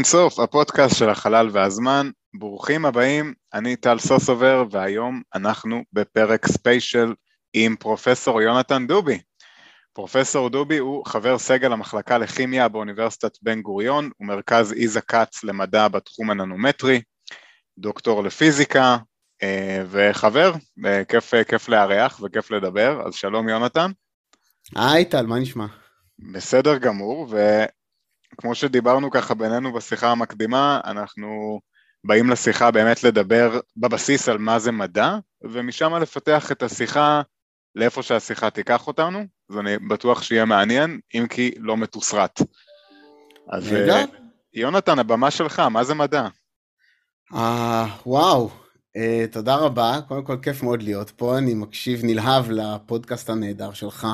אל האינסוף, הפודקאסט של החלל והזמן. ברוכים הבאים, אני טל סוסובר, והיום אנחנו בפרק ספיישל עם פרופסור יונתן דובי. פרופסור דובי הוא חבר סגל המחלקה לכימיה באוניברסיטת בן גוריון ומרכז אילזה כץ למדע בתחום הננומטרי, דוקטור לפיזיקה אה, וחבר, אה, כיף, כיף לארח וכיף לדבר, אז שלום יונתן. היי טל, מה נשמע? בסדר גמור, וכמו שדיברנו ככה בינינו בשיחה המקדימה, אנחנו באים לשיחה באמת לדבר בבסיס על מה זה מדע, ומשם לפתח את השיחה לאיפה שהשיחה תיקח אותנו, אז אני בטוח שיהיה מעניין, אם כי לא מתוסרט. אז אה, יונתן, הבמה שלך, מה זה מדע? אה, וואו, uh, תודה רבה, קודם כל כיף מאוד להיות פה, אני מקשיב נלהב לפודקאסט הנהדר שלך.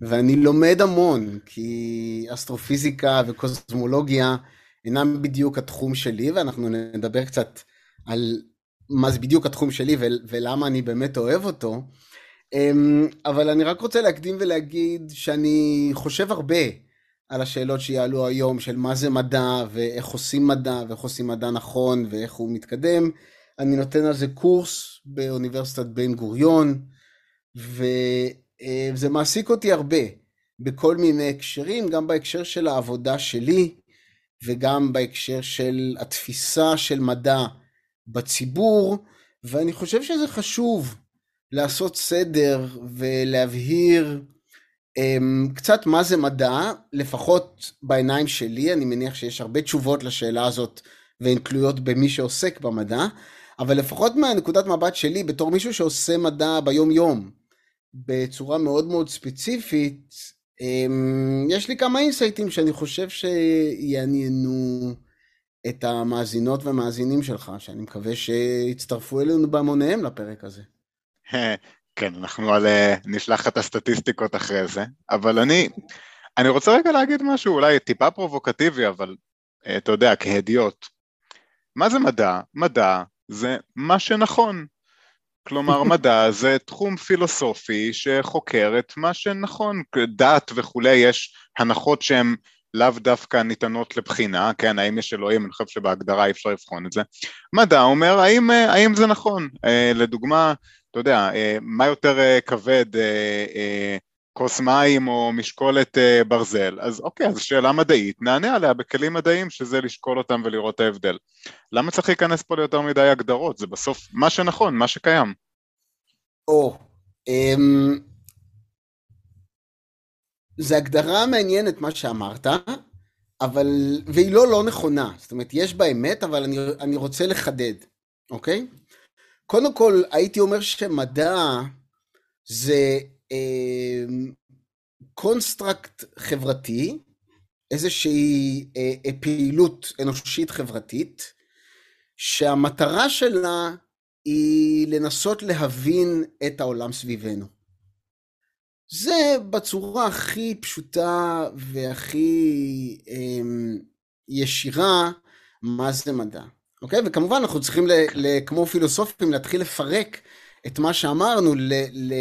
ואני לומד המון, כי אסטרופיזיקה וקוסמולוגיה אינם בדיוק התחום שלי, ואנחנו נדבר קצת על מה זה בדיוק התחום שלי ולמה אני באמת אוהב אותו. אמ, אבל אני רק רוצה להקדים ולהגיד שאני חושב הרבה על השאלות שיעלו היום של מה זה מדע ואיך עושים מדע ואיך עושים מדע נכון ואיך הוא מתקדם. אני נותן על זה קורס באוניברסיטת בן גוריון, ו... אה, זה מעסיק אותי הרבה בכל מיני הקשרים, גם בהקשר של העבודה שלי וגם בהקשר של התפיסה של מדע בציבור, ואני חושב שזה חשוב לעשות סדר ולהבהיר um, קצת מה זה מדע, לפחות בעיניים שלי, אני מניח שיש הרבה תשובות לשאלה הזאת והן תלויות במי שעוסק במדע, אבל לפחות מהנקודת מבט שלי, בתור מישהו שעושה מדע ביום יום, בצורה מאוד מאוד ספציפית, אמ, יש לי כמה אינסייטים שאני חושב שיעניינו את המאזינות והמאזינים שלך, שאני מקווה שיצטרפו אלינו בהמוניהם לפרק הזה. כן, אנחנו על... אה, נשלח את הסטטיסטיקות אחרי זה, אבל אני, אני רוצה רגע להגיד משהו אולי טיפה פרובוקטיבי, אבל אה, אתה יודע, כהדיוט. מה זה מדע? מדע זה מה שנכון. כלומר, מדע זה תחום פילוסופי שחוקר את מה שנכון, דת וכולי, יש הנחות שהן לאו דווקא ניתנות לבחינה, כן, האם יש אלוהים, אני חושב שבהגדרה אי אפשר לבחון את זה. מדע אומר, האם, האם זה נכון? אה, לדוגמה, אתה יודע, אה, מה יותר אה, כבד, כוס מים או משקולת uh, ברזל, אז אוקיי, אז שאלה מדעית, נענה עליה בכלים מדעיים שזה לשקול אותם ולראות ההבדל. למה צריך להיכנס פה ליותר מדי הגדרות? זה בסוף מה שנכון, מה שקיים. או, um, זה הגדרה מעניינת מה שאמרת, אבל, והיא לא לא נכונה, זאת אומרת, יש בה אמת, אבל אני, אני רוצה לחדד, אוקיי? קודם כל, הייתי אומר שמדע זה construct חברתי, איזושהי אה, אה, פעילות אנושית חברתית, שהמטרה שלה היא לנסות להבין את העולם סביבנו. זה בצורה הכי פשוטה והכי אה, ישירה מה זה מדע. אוקיי? וכמובן אנחנו צריכים, ל, ל, כמו פילוסופים, להתחיל לפרק את מה שאמרנו ל, ל,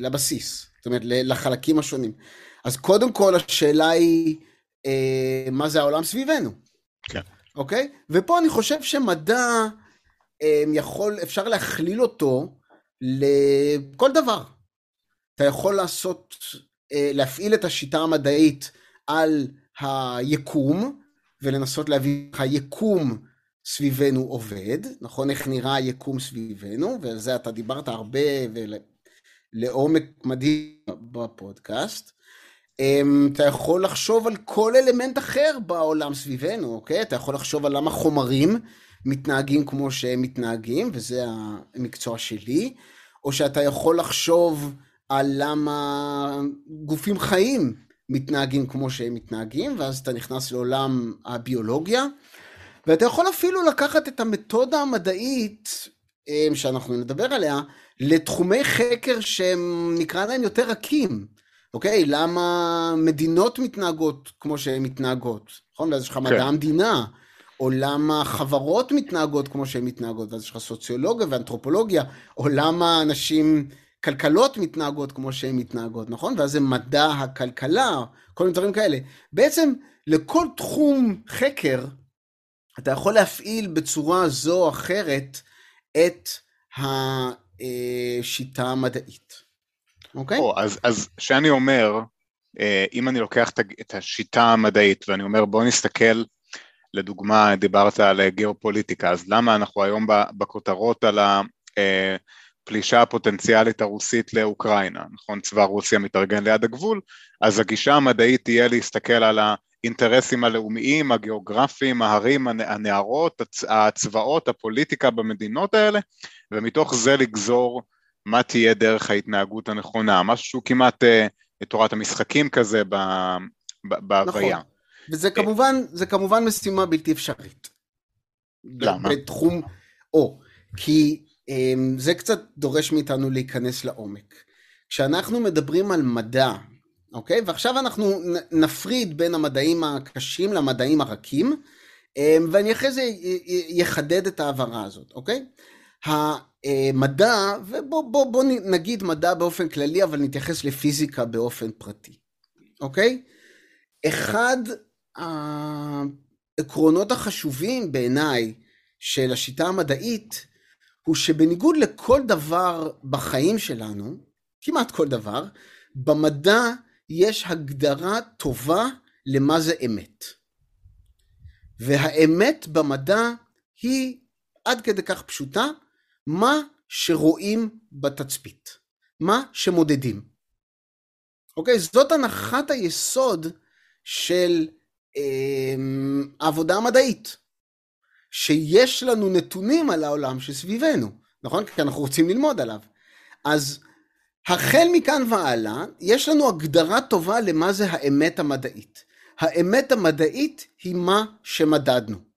לבסיס, זאת אומרת לחלקים השונים. אז קודם כל השאלה היא, אה, מה זה העולם סביבנו? כן. אוקיי? ופה אני חושב שמדע אה, יכול, אפשר להכליל אותו לכל דבר. אתה יכול לעשות, אה, להפעיל את השיטה המדעית על היקום, ולנסות להבין איך היקום סביבנו עובד, נכון? איך נראה היקום סביבנו, ועל זה אתה דיברת הרבה ולעומק מדהים בפודקאסט. אמ, אתה יכול לחשוב על כל אלמנט אחר בעולם סביבנו, אוקיי? אתה יכול לחשוב על למה חומרים מתנהגים כמו שהם מתנהגים, וזה המקצוע שלי, או שאתה יכול לחשוב על למה גופים חיים מתנהגים כמו שהם מתנהגים, ואז אתה נכנס לעולם הביולוגיה. ואתה יכול אפילו לקחת את המתודה המדעית אה, שאנחנו נדבר עליה לתחומי חקר שהם נקרא להם יותר רכים, אוקיי? למה מדינות מתנהגות כמו שהן מתנהגות, נכון? ואז יש לך כן. מדע המדינה, או למה חברות מתנהגות כמו שהן מתנהגות, ואז יש לך סוציולוגיה ואנתרופולוגיה, או למה אנשים, כלכלות מתנהגות כמו שהן מתנהגות, נכון? ואז זה מדע הכלכלה, כל מיני דברים כאלה. בעצם לכל תחום חקר, אתה יכול להפעיל בצורה זו או אחרת את השיטה המדעית. אוקיי? או, אז, אז שאני אומר, אה, אם אני לוקח את השיטה המדעית ואני אומר בוא נסתכל, לדוגמה דיברת על גיאופוליטיקה, אז למה אנחנו היום בכותרות על הפלישה הפוטנציאלית הרוסית לאוקראינה, נכון? צבא רוסיה מתארגן ליד הגבול, אז הגישה המדעית תהיה להסתכל על האינטרסים הלאומיים, הגיאוגרפיים, ההרים, הנערות, הצבאות, הפוליטיקה במדינות האלה, ומתוך זה לגזור מה תהיה דרך ההתנהגות הנכונה, משהו שהוא כמעט uh, תורת המשחקים כזה בהוויה. נכון, וזה כמובן, זה כמובן משימה בלתי אפשרית. למה? בתחום, או, כי um, זה קצת דורש מאיתנו להיכנס לעומק. כשאנחנו מדברים על מדע, אוקיי? ועכשיו אנחנו נפריד בין המדעים הקשים למדעים הרכים, um, ואני אחרי זה אחדד את ההעברה הזאת, אוקיי? המדע, ובוא בוא, בוא נגיד מדע באופן כללי, אבל נתייחס לפיזיקה באופן פרטי, אוקיי? אחד העקרונות החשובים בעיניי של השיטה המדעית, הוא שבניגוד לכל דבר בחיים שלנו, כמעט כל דבר, במדע יש הגדרה טובה למה זה אמת. והאמת במדע היא עד כדי כך פשוטה, מה שרואים בתצפית, מה שמודדים. אוקיי? זאת הנחת היסוד של אה, העבודה המדעית, שיש לנו נתונים על העולם שסביבנו, נכון? כי אנחנו רוצים ללמוד עליו. אז החל מכאן והלאה, יש לנו הגדרה טובה למה זה האמת המדעית. האמת המדעית היא מה שמדדנו.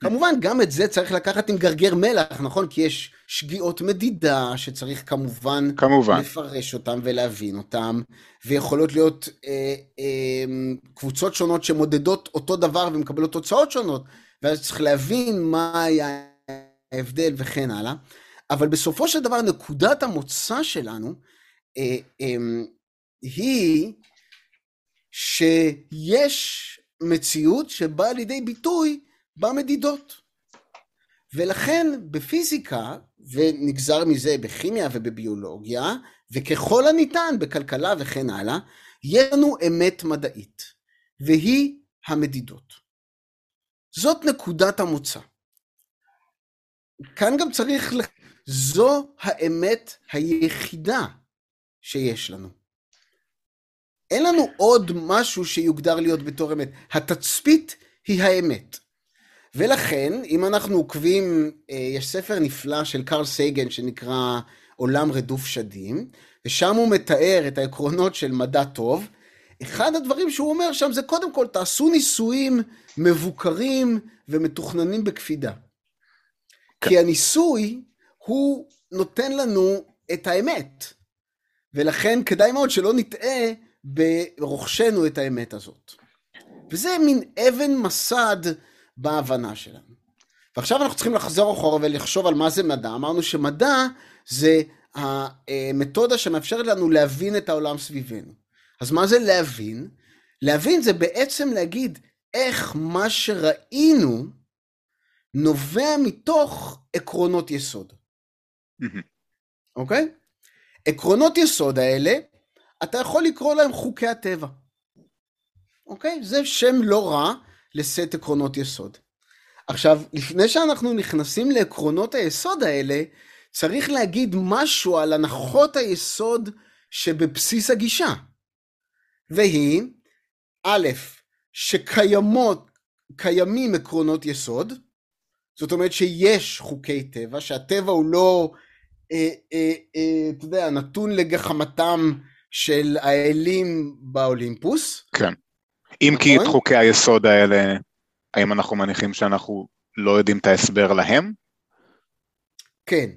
כמובן, גם את זה צריך לקחת עם גרגר מלח, נכון? כי יש שגיאות מדידה שצריך כמובן, כמובן. לפרש אותן ולהבין אותן, ויכולות להיות אה, אה, קבוצות שונות שמודדות אותו דבר ומקבלות תוצאות שונות, ואז צריך להבין מה היה ההבדל וכן הלאה. אבל בסופו של דבר, נקודת המוצא שלנו אה, אה, היא שיש מציאות שבאה לידי ביטוי במדידות. ולכן בפיזיקה, ונגזר מזה בכימיה ובביולוגיה, וככל הניתן בכלכלה וכן הלאה, יש לנו אמת מדעית, והיא המדידות. זאת נקודת המוצא. כאן גם צריך, זו האמת היחידה שיש לנו. אין לנו עוד משהו שיוגדר להיות בתור אמת. התצפית היא האמת. ולכן, אם אנחנו עוקבים, אה, יש ספר נפלא של קרל סייגן שנקרא עולם רדוף שדים, ושם הוא מתאר את העקרונות של מדע טוב. אחד הדברים שהוא אומר שם זה קודם כל תעשו ניסויים מבוקרים ומתוכננים בקפידה. כי הניסוי הוא נותן לנו את האמת. ולכן כדאי מאוד שלא נטעה ברוכשנו את האמת הזאת. וזה מין אבן מסד בהבנה שלנו. ועכשיו אנחנו צריכים לחזור אחורה ולחשוב על מה זה מדע. אמרנו שמדע זה המתודה שמאפשרת לנו להבין את העולם סביבנו. אז מה זה להבין? להבין זה בעצם להגיד איך מה שראינו נובע מתוך עקרונות יסוד. אוקיי? okay? עקרונות יסוד האלה, אתה יכול לקרוא להם חוקי הטבע. אוקיי? Okay? זה שם לא רע לסט עקרונות יסוד. עכשיו, לפני שאנחנו נכנסים לעקרונות היסוד האלה, צריך להגיד משהו על הנחות היסוד שבבסיס הגישה. והיא, א', שקיימות, קיימים עקרונות יסוד, זאת אומרת שיש חוקי טבע, שהטבע הוא לא, אתה יודע, נתון לגחמתם של האלים באולימפוס. כן. אם נכון? כי את חוקי היסוד האלה, האם אנחנו מניחים שאנחנו לא יודעים את ההסבר להם? כן.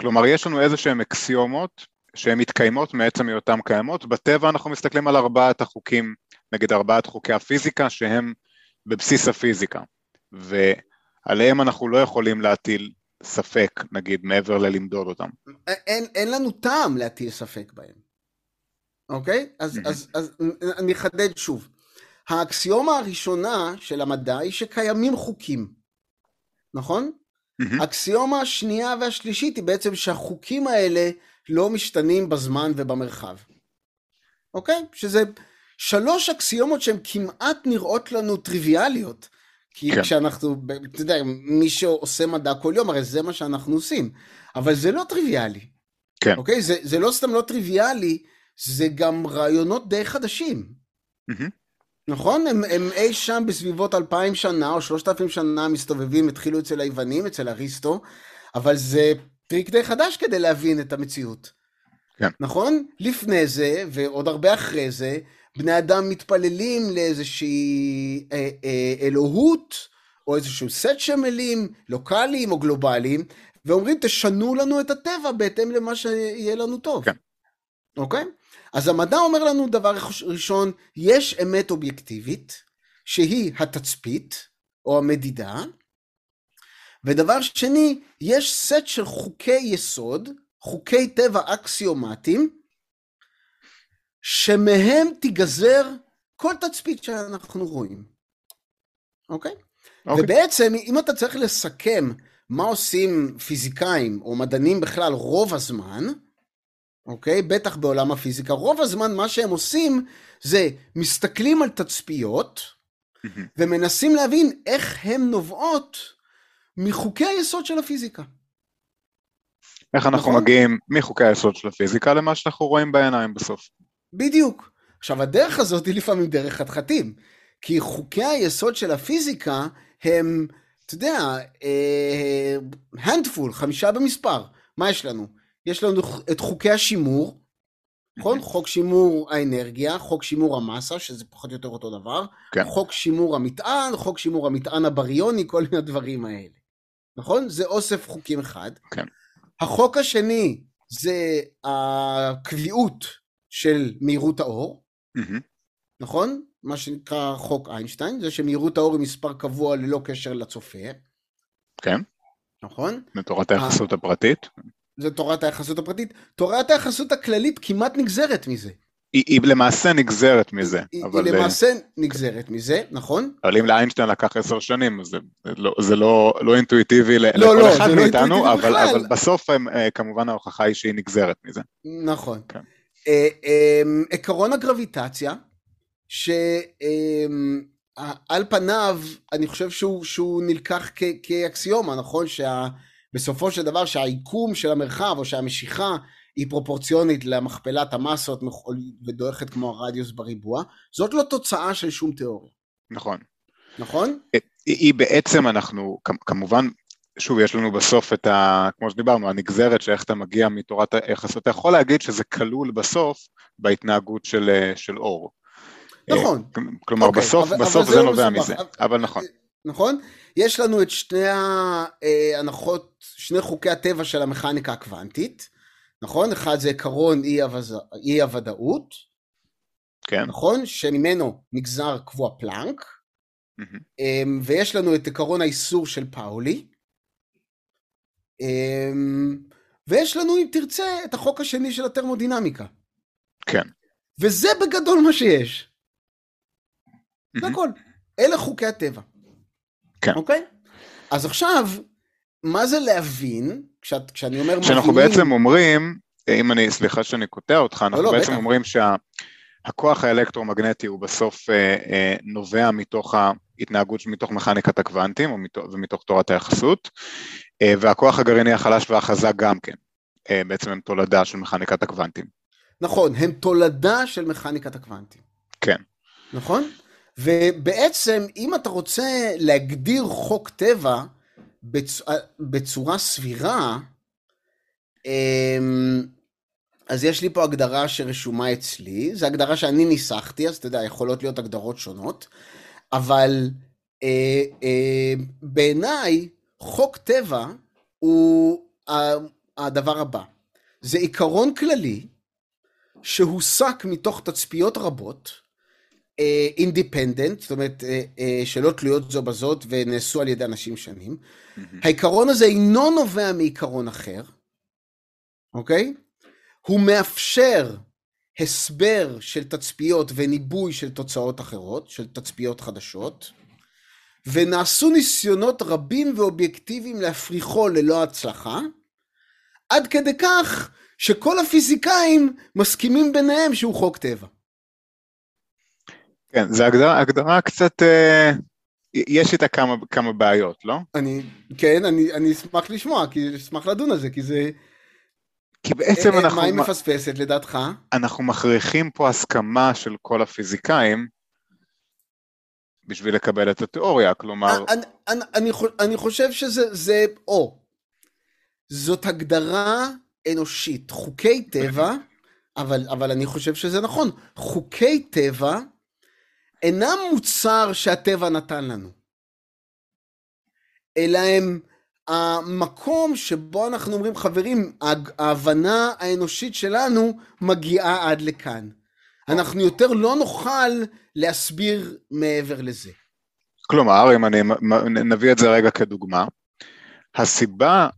כלומר, יש לנו איזה שהם אקסיומות שהן מתקיימות מעצם היותן קיימות. בטבע אנחנו מסתכלים על ארבעת החוקים, נגיד ארבעת חוקי הפיזיקה, שהם בבסיס הפיזיקה. ועליהם אנחנו לא יכולים להטיל ספק, נגיד, מעבר ללמדוד אותם. אין, אין לנו טעם להטיל ספק בהם, אוקיי? אז. אז, אז אני אחדד שוב. האקסיומה הראשונה של המדע היא שקיימים חוקים, נכון? האקסיומה השנייה והשלישית היא בעצם שהחוקים האלה לא משתנים בזמן ובמרחב. אוקיי? שזה שלוש אקסיומות שהן כמעט נראות לנו טריוויאליות. כי כן. כשאנחנו, אתה יודע, מי שעושה מדע כל יום, הרי זה מה שאנחנו עושים. אבל זה לא טריוויאלי. כן. אוקיי? זה, זה לא סתם לא טריוויאלי, זה גם רעיונות די חדשים. מהמם. נכון? הם, הם אי שם בסביבות אלפיים שנה או שלושת אלפים שנה מסתובבים, התחילו אצל היוונים, אצל אריסטו, אבל זה טריק די חדש כדי להבין את המציאות. כן. נכון? לפני זה, ועוד הרבה אחרי זה, בני אדם מתפללים לאיזושהי אה, אה, אלוהות, או איזשהו סט של מילים, לוקאליים או גלובליים, ואומרים תשנו לנו את הטבע בהתאם למה שיהיה לנו טוב. כן. אוקיי? אז המדע אומר לנו דבר ראשון, יש אמת אובייקטיבית, שהיא התצפית, או המדידה, ודבר שני, יש סט של חוקי יסוד, חוקי טבע אקסיומטיים, שמהם תיגזר כל תצפית שאנחנו רואים. אוקיי? אוקיי. ובעצם, אם אתה צריך לסכם מה עושים פיזיקאים או מדענים בכלל רוב הזמן, אוקיי? בטח בעולם הפיזיקה, רוב הזמן מה שהם עושים זה מסתכלים על תצפיות. ומנסים להבין איך הן נובעות מחוקי היסוד של הפיזיקה. איך אנחנו נכון. מגיעים מחוקי היסוד של הפיזיקה למה שאנחנו רואים בעיניים בסוף. בדיוק. עכשיו, הדרך הזאת היא לפעמים דרך חתחתים, כי חוקי היסוד של הפיזיקה הם, אתה יודע, הנדפול, חמישה במספר. מה יש לנו? יש לנו את חוקי השימור, נכון? חוק שימור האנרגיה, חוק שימור המסה, שזה פחות או יותר אותו דבר, כן. חוק שימור המטען, חוק שימור המטען הבריוני, כל מיני הדברים האלה. נכון? זה אוסף חוקים אחד. כן. החוק השני זה הקביעות של מהירות האור, מהמם. נכון? מה שנקרא חוק איינשטיין, זה שמהירות האור היא מספר קבוע ללא קשר לצופה, כן, נכון? בתורת היחסות הפרטית. זה תורת היחסות הפרטית. תורת היחסות הכללית כמעט נגזרת מזה. היא, היא למעשה נגזרת מזה, היא, אבל, היא אה, למעשה נגזרת מזה, נכון? אבל אם לאיינשטיין לקח עשר שנים, זה, זה לא, זה לא, לא אינטואיטיבי לא, לכל לא, אחד זה לא מאיתנו, אינטואיטיבי אבל. אבל בסוף הם, אה, כמובן ההוכחה היא שהיא נגזרת מזה. נכון. כן. אה, אה, עקרון הגרביטציה, שעל פניו אני חושב שהוא, שהוא נלקח כ, כאקסיומה, נכון? שבסופו של דבר שהעיקום של המרחב או שהמשיכה היא פרופורציונית למכפלת המסות ודועכת כמו הרדיוס בריבוע, זאת לא תוצאה של שום תיאוריה, נכון. נכון? היא, היא בעצם אנחנו, כמובן, שוב, יש לנו בסוף את ה... כמו שדיברנו, הנגזרת של איך אתה מגיע מתורת היחסות, אתה יכול להגיד שזה כלול בסוף בהתנהגות של, אה, של אור. נכון. אה, כלומר, אוקיי, בסוף, אבל- בסוף אבל זה זה לא נובע מסובך. מזה, אבל- אבל נכון. נכון? יש לנו את שני ההנחות, שני חוקי הטבע של המכניקה הקוונטית, נכון? אחד זה עקרון אי, הוודאות, כן. נכון? שממנו נגזר קבוע פלנק, מהמם. אמ, ויש לנו את עקרון האיסור של פאולי, ויש לנו, אם תרצה, את החוק השני של התרמודינמיקה. כן. וזה בגדול מה שיש. זה. הכל. אלה חוקי הטבע. כן. אוקיי? אז עכשיו, מה זה להבין, כשאת, כשאני אומר שאנחנו מבינים- בעצם אומרים, אם אני, סליחה שאני קוטע אותך, אנחנו לא, בעצם בטח. אומרים שהכוח האלקטרומגנטי הוא בסוף אה, אה, נובע מתוך ההתנהגות, מתוך מכניקת הקוונטים מתוך, ומתוך תורת היחסות, והכוח הגרעיני החלש והחזק גם כן, אה, בעצם הם תולדה של מכניקת הקוונטים. נכון, הם תולדה של מכניקת הקוונטים. כן. נכון? ובעצם, אם אתה רוצה להגדיר חוק טבע בצ... בצורה סבירה, אמ, אז יש לי פה הגדרה שרשומה אצלי, זו הגדרה שאני ניסחתי, אז אתה יודע, יכולות להיות הגדרות שונות, אבל אה, אה, בעיניי חוק טבע הוא הדבר הבא. זה עיקרון כללי שהוסק מתוך תצפיות רבות, אינדיפנדנט, זאת אומרת, אה, אה, שלא תלויות זו בזאת ונעשו על ידי אנשים שונים. העיקרון הזה אינו נובע מעיקרון אחר, אוקיי? הוא מאפשר הסבר של תצפיות וניבוי של תוצאות אחרות, של תצפיות חדשות, ונעשו ניסיונות רבים ואובייקטיביים להפריכו ללא הצלחה, עד כדי כך שכל הפיזיקאים מסכימים ביניהם שהוא חוק טבע. כן, זו הגדרה, הגדרה קצת, אה, יש איתה כמה, כמה בעיות, לא? אני, כן, אני, אני אשמח לשמוע, כי אשמח לדון על זה, כי זה... כי בעצם אה, אנחנו... מה היא מפספסת לדעתך? אנחנו מכריחים פה הסכמה של כל הפיזיקאים בשביל לקבל את התיאוריה, כלומר... אני, אני, אני, אני חושב שזה, זה, או, זאת הגדרה אנושית, חוקי טבע, אבל, אבל אני חושב שזה נכון, חוקי טבע אינם מוצר שהטבע נתן לנו, אלא הם המקום שבו אנחנו אומרים, חברים, ההבנה האנושית שלנו מגיעה עד לכאן. אנחנו יותר לא נוכל להסביר מעבר לזה. כלומר, אם אני נביא את זה רגע כדוגמה, הסיבה,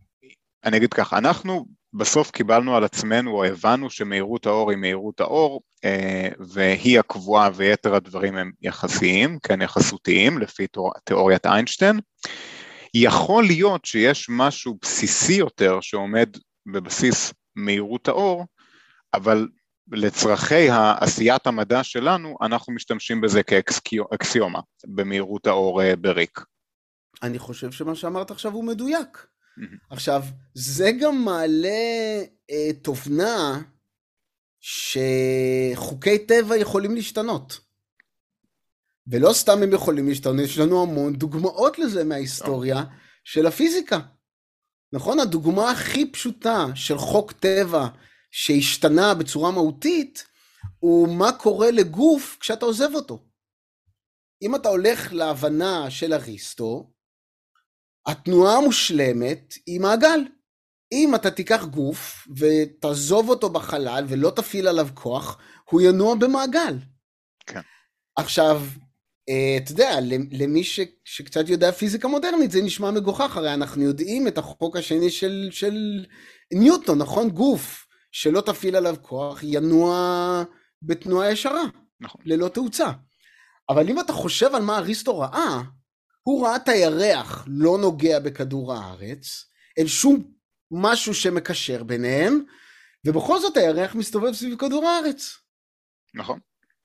אני אגיד ככה, אנחנו בסוף קיבלנו על עצמנו או הבנו שמהירות האור היא מהירות האור אה, והיא הקבועה ויתר הדברים הם יחסיים, כן יחסותיים לפי תיאוריית איינשטיין. יכול להיות שיש משהו בסיסי יותר שעומד בבסיס מהירות האור, אבל לצרכי עשיית המדע שלנו אנחנו משתמשים בזה כאקסיומה במהירות האור אה, בריק. אני חושב שמה שאמרת עכשיו הוא מדויק. עכשיו, זה גם מעלה אה, תובנה שחוקי טבע יכולים להשתנות. ולא סתם הם יכולים להשתנות, יש לנו המון דוגמאות לזה מההיסטוריה של הפיזיקה. נכון? הדוגמה הכי פשוטה של חוק טבע שהשתנה בצורה מהותית, הוא מה קורה לגוף כשאתה עוזב אותו. אם אתה הולך להבנה של אריסטו, התנועה המושלמת היא מעגל. אם אתה תיקח גוף ותעזוב אותו בחלל ולא תפעיל עליו כוח, הוא ינוע במעגל. כן. עכשיו, אה, אתה יודע, למי ש, שקצת יודע פיזיקה מודרנית, זה נשמע מגוחך, הרי אנחנו יודעים את החוק השני של, של ניוטון, נכון? גוף שלא תפעיל עליו כוח, ינוע בתנועה ישרה, נכון. ללא תאוצה. אבל אם אתה חושב על מה אריסטו ראה, הוא ראה את הירח לא נוגע בכדור הארץ, אין שום משהו שמקשר ביניהם, ובכל זאת הירח מסתובב סביב כדור הארץ. נכון.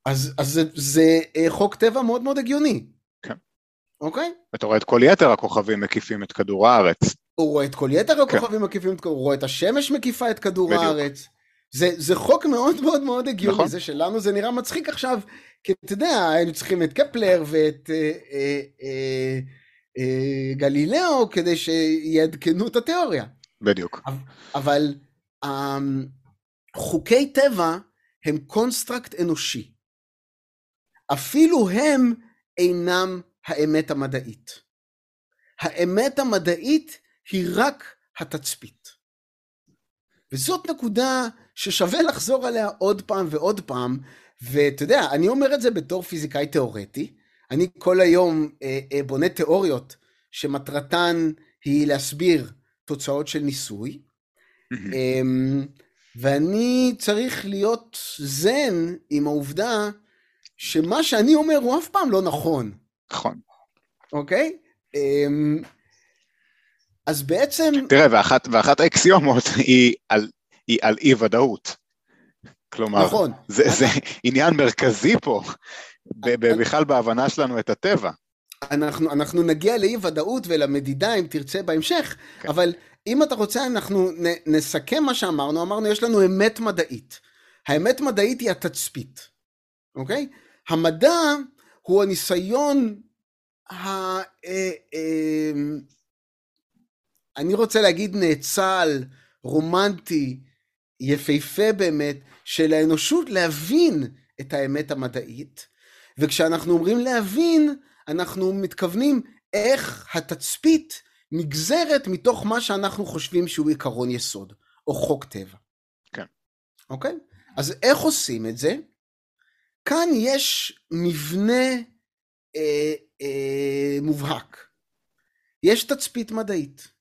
אז, אז זה, זה אה, חוק טבע מאוד מאוד הגיוני. כן. אוקיי? אתה רואה את כל יתר הכוכבים מקיפים את כדור הארץ. הוא רואה את כל יתר הכוכבים כן. מקיפים הוא רואה את השמש מקיפה את כדור בדיוק. הארץ. זה, זה חוק מאוד מאוד מאוד הגיוני, נכון. זה שלנו זה נראה מצחיק עכשיו, כי אתה יודע, היינו צריכים את קפלר ואת אה, אה, אה, אה, גלילאו כדי שיעדכנו את התיאוריה. בדיוק. אבל אה, חוקי טבע הם construct אנושי. אפילו הם אינם האמת המדעית. האמת המדעית היא רק התצפית. וזאת נקודה ששווה לחזור עליה עוד פעם ועוד פעם, ואתה יודע, אני אומר את זה בתור פיזיקאי תיאורטי, אני כל היום אה, אה, בונה תיאוריות שמטרתן היא להסביר תוצאות של ניסוי, אה, ואני צריך להיות זן עם העובדה שמה שאני אומר הוא אף פעם לא נכון. נכון. אוקיי? אמ, אז בעצם... תראה, ואחת, ואחת האקסיומות היא על, היא על אי ודאות. כלומר, נכון. זה, זה עניין מרכזי פה, בכלל בהבנה שלנו את הטבע. אנחנו, אנחנו נגיע לאי ודאות ולמדידה אם תרצה בהמשך, כן. אבל אם אתה רוצה אנחנו נ, נסכם מה שאמרנו, אמרנו יש לנו אמת מדעית. האמת מדעית היא התצפית, אוקיי? המדע הוא הניסיון ה... אה, אה, אני רוצה להגיד נאצל, רומנטי, יפהפה באמת, של האנושות להבין את האמת המדעית. וכשאנחנו אומרים להבין, אנחנו מתכוונים איך התצפית נגזרת מתוך מה שאנחנו חושבים שהוא עיקרון יסוד, או חוק טבע. כן. אוקיי? אז איך עושים את זה? כאן יש מבנה אה, אה, מובהק. יש תצפית מדעית.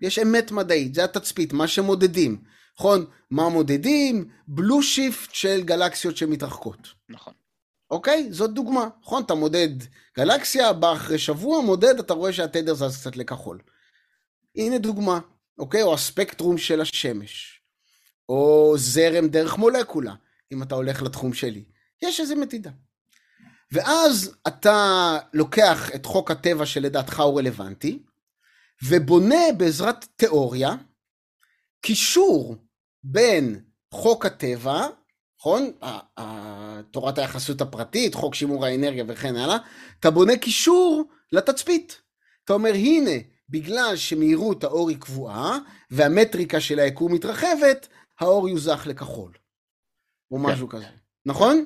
יש אמת מדעית, זה התצפית, מה שמודדים. נכון? מה מודדים? בלו שיפט של גלקסיות שמתרחקות. נכון. אוקיי? זאת דוגמה, נכון? אתה מודד גלקסיה, בא אחרי שבוע, מודד, אתה רואה שהתדר זז קצת לכחול. הנה דוגמה, אוקיי? או הספקטרום של השמש, או זרם דרך מולקולה, אם אתה הולך לתחום שלי. יש איזה מדידה. ואז אתה לוקח את חוק הטבע שלדעתך הוא רלוונטי, ובונה בעזרת תיאוריה קישור בין חוק הטבע, נכון? תורת היחסות הפרטית, חוק שימור האנרגיה וכן הלאה, אתה בונה קישור לתצפית. אתה אומר, הנה, בגלל שמהירות האור היא קבועה, והמטריקה של היקום מתרחבת, האור יוזח לכחול. או כן. משהו כזה. נכון?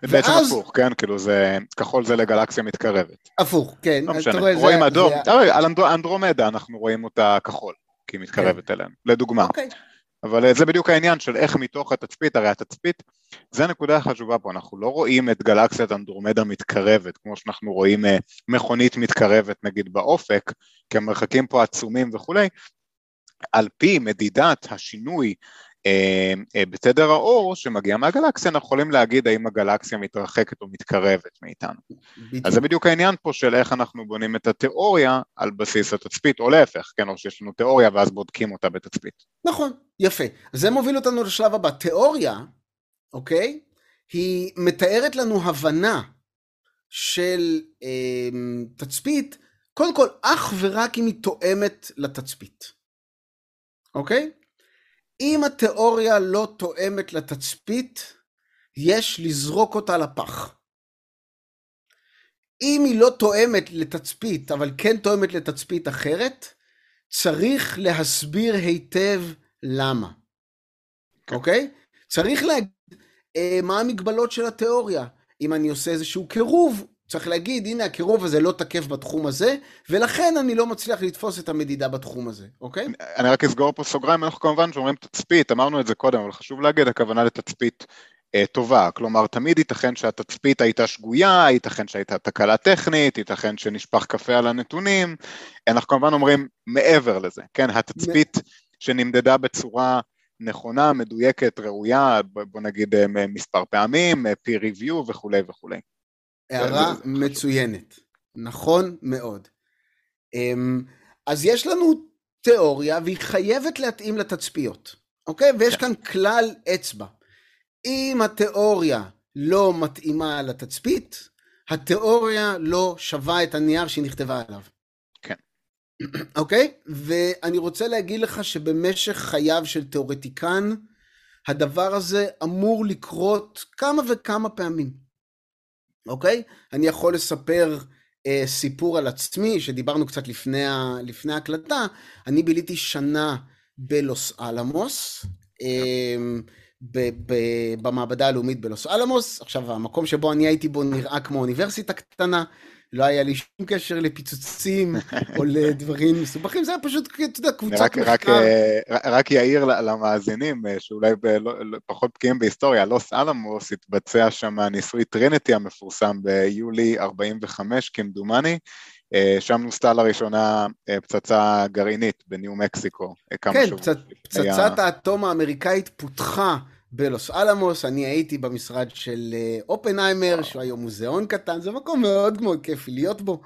כן. בעצם ואז... הפוך, כן? כאילו זה, כחול זה לגלקסיה מתקרבת. הפוך, כן. לא משנה, רואים זה, אדום, זה... על אנדרומדה אנחנו רואים אותה כחול, כי היא מתקרבת כן. אלינו, לדוגמה. אוקיי. אבל אה, זה בדיוק העניין של איך מתוך התצפית, הרי התצפית, זה הנקודה החשובה פה, אנחנו לא רואים את גלקסיית אנדרומדה מתקרבת, כמו שאנחנו רואים אה, מכונית מתקרבת נגיד באופק, כי המרחקים פה עצומים וכולי, על פי מדידת השינוי אה, אה, בתדר האור שמגיע מהגלקסיה, אנחנו יכולים להגיד האם הגלקסיה מתרחקת או מתקרבת מאיתנו. בדיוק. אז זה בדיוק העניין פה של איך אנחנו בונים את התיאוריה על בסיס התצפית, או להפך, כן, או שיש לנו תיאוריה ואז בודקים אותה בתצפית. נכון, יפה. זה מוביל אותנו לשלב הבא. תיאוריה, אוקיי, היא מתארת לנו הבנה של אה, תצפית, קודם כל, אך ורק אם היא תואמת לתצפית. אוקיי? אם התיאוריה לא תואמת לתצפית, יש לזרוק אותה לפח. אם היא לא תואמת לתצפית, אבל כן תואמת לתצפית אחרת, צריך להסביר היטב למה. אוקיי? Okay? צריך להגיד אה, מה המגבלות של התיאוריה. אם אני עושה איזשהו קירוב, צריך להגיד, הנה הקירוב הזה לא תקף בתחום הזה, ולכן אני לא מצליח לתפוס את המדידה בתחום הזה, אוקיי? אני רק אסגור פה סוגריים, אנחנו כמובן שאומרים תצפית, אמרנו את זה קודם, אבל חשוב להגיד, הכוונה לתצפית אה, טובה, כלומר תמיד ייתכן שהתצפית הייתה שגויה, ייתכן שהייתה תקלה טכנית, ייתכן שנשפך קפה על הנתונים, אנחנו כמובן אומרים מעבר לזה, כן, התצפית שנמדדה בצורה נכונה, מדויקת, ראויה, בוא נגיד אה, מספר פעמים, אה, peer review וכולי וכולי. הערה מצוינת. נכון מאוד. אמ, אז יש לנו תיאוריה והיא חייבת להתאים לתצפיות, אוקיי? ויש כן. כאן כלל אצבע. אם התיאוריה לא מתאימה לתצפית, התיאוריה לא שווה את הנייר שהיא נכתבה עליו. כן. אוקיי? ואני רוצה להגיד לך שבמשך חייו של תיאורטיקן, הדבר הזה אמור לקרות כמה וכמה פעמים. אוקיי? אני יכול לספר אה, סיפור על עצמי, שדיברנו קצת לפני, ה, לפני ההקלטה. אני ביליתי שנה בלוס אלמוס, אה, ב, ב, במעבדה הלאומית בלוס אלמוס. עכשיו, המקום שבו אני הייתי בו נראה כמו אוניברסיטה קטנה. לא היה לי שום קשר לפיצוצים או לדברים מסובכים, זה היה פשוט, אתה יודע, קבוצות רק, מחקר. רק, אה, רק יעיר למאזינים, אה, שאולי לא, לא, פחות בקיאים בהיסטוריה, לוס אלמוס התבצע שם ניסוי טרינטי המפורסם ביולי 45 כמדומני, אה, שם נוסתה לראשונה פצצה גרעינית בניו מקסיקו. כן, פצצ, פצצת היה... האטום האמריקאית פותחה. בלוס אלמוס, אני הייתי במשרד של אה, אופנהיימר, שהוא היום מוזיאון קטן, זה מקום מאוד מאוד כיפי להיות בו.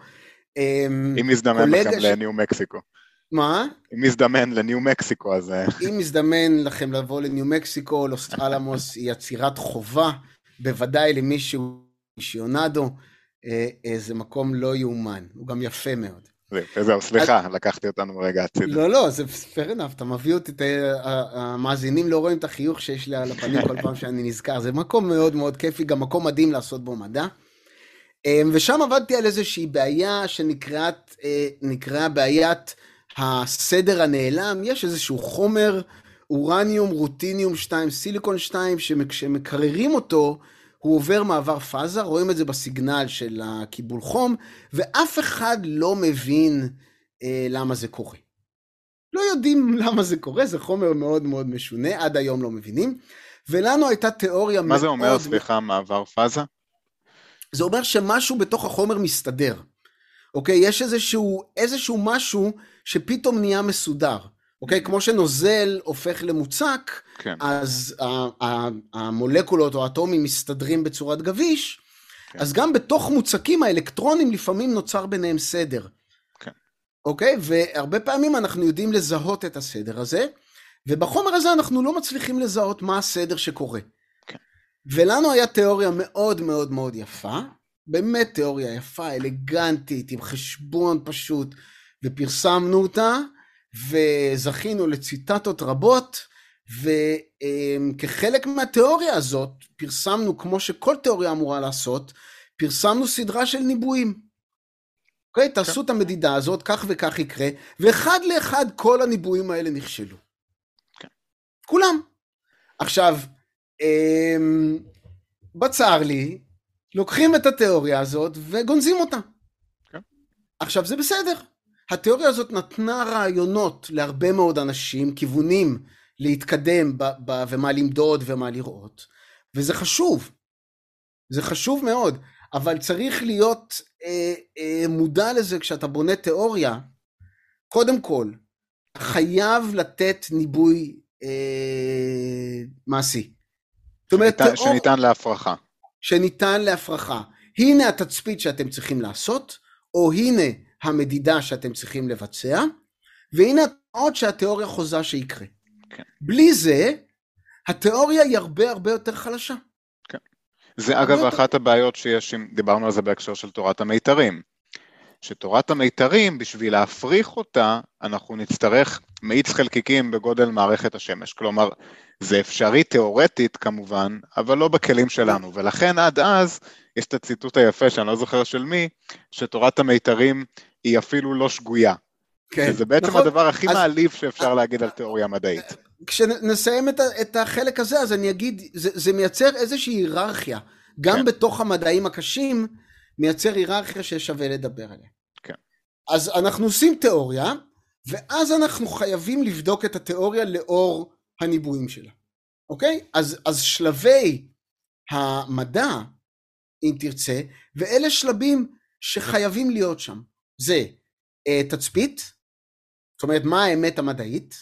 אמ, אם מזדמן לכם ש... לניו מקסיקו. מה? אם מזדמן לניו מקסיקו, אז... אה, אם מזדמן לכם לבוא לניו מקסיקו, לוס אלמוס היא יצירת חובה, בוודאי למישהו, שיונדו, אה, זה מקום לא יאומן, הוא גם יפה מאוד. זהו, סליחה, לקחתי אותנו רגע הצידה. לא, לא, זה fair enough, אתה מביא אותי, המאזינים לא רואים את החיוך שיש לי על הפנים כל פעם שאני נזכר, זה מקום מאוד מאוד כיפי, גם מקום מדהים לעשות בו מדע. אמ, ושם עבדתי על איזושהי בעיה שנקראה בעיית הסדר הנעלם, יש איזשהו חומר, אורניום, רוטיניום 2, סיליקון 2, שכשמקררים אותו, הוא עובר מעבר פאזה, רואים את זה בסיגנל של הקיבול חום, ואף אחד לא מבין אה, למה זה קורה. לא יודעים למה זה קורה, זה חומר מאוד מאוד משונה, עד היום לא מבינים. ולנו הייתה תיאוריה מה מאוד... מה זה אומר, סליחה, מעבר פאזה? זה אומר שמשהו בתוך החומר מסתדר. אוקיי? יש איזשהו, איזשהו משהו שפתאום נהיה מסודר. אוקיי? כמו שנוזל הופך למוצק, כן. אז המולקולות או האטומים מסתדרים בצורת גביש, כן. אז גם בתוך מוצקים האלקטרונים לפעמים נוצר ביניהם סדר. כן. אוקיי? והרבה פעמים אנחנו יודעים לזהות את הסדר הזה, ובחומר הזה אנחנו לא מצליחים לזהות מה הסדר שקורה. כן. ולנו היה תיאוריה מאוד מאוד מאוד יפה, באמת תיאוריה יפה, אלגנטית, עם חשבון פשוט, ופרסמנו אותה, וזכינו לציטטות רבות, וכחלק מהתיאוריה הזאת, פרסמנו, כמו שכל תיאוריה אמורה לעשות, פרסמנו סדרה של ניבויים. אוקיי? okay, תעשו את המדידה הזאת, כך וכך יקרה, ואחד לאחד כל הניבויים האלה נכשלו. כן. כולם. עכשיו, אמ, בצר לי, לוקחים את התיאוריה הזאת וגונזים אותה. כן. עכשיו, זה בסדר. התיאוריה הזאת נתנה רעיונות להרבה מאוד אנשים, כיוונים להתקדם ב- ב- ומה למדוד ומה לראות, וזה חשוב. זה חשוב מאוד, אבל צריך להיות אה, אה, מודע לזה כשאתה בונה תיאוריה. קודם כל, חייב לתת ניבוי אה, מעשי. זאת אומרת, שניתן- תיאור... שניתן להפרחה. שניתן להפרחה. הנה התצפית שאתם צריכים לעשות, או הנה המדידה שאתם צריכים לבצע, והנה התנועות שהתיאוריה חוזה שיקרה. כן. בלי זה, התיאוריה היא הרבה הרבה יותר חלשה. זה הרבה אגב יותר- אחת הבעיות שיש, עם- דיברנו על זה בהקשר של תורת המיתרים. שתורת המיתרים, בשביל להפריך אותה, אנחנו נצטרך מאיץ חלקיקים בגודל מערכת השמש. כלומר, זה אפשרי תיאורטית כמובן, אבל לא בכלים שלנו. ולכן עד אז, יש את הציטוט היפה, שאני לא זוכר של מי, שתורת המיתרים היא אפילו לא שגויה. כן, שזה בעצם נכון? הדבר הכי אז- מעליב שאפשר להגיד על תיאוריה מדעית. כשנסיים את, את החלק הזה, אז אני אגיד, זה, זה מייצר איזושהי היררכיה. גם כן. בתוך המדעים הקשים, מייצר היררכיה ששווה לדבר עליה. כן. אז אנחנו עושים תיאוריה, ואז אנחנו חייבים לבדוק את התיאוריה לאור הניבויים שלה. אוקיי? אז, אז שלבי המדע, אם תרצה, ואלה שלבים שחייבים להיות שם. זה אה, תצפית, זאת אומרת, מה האמת המדעית?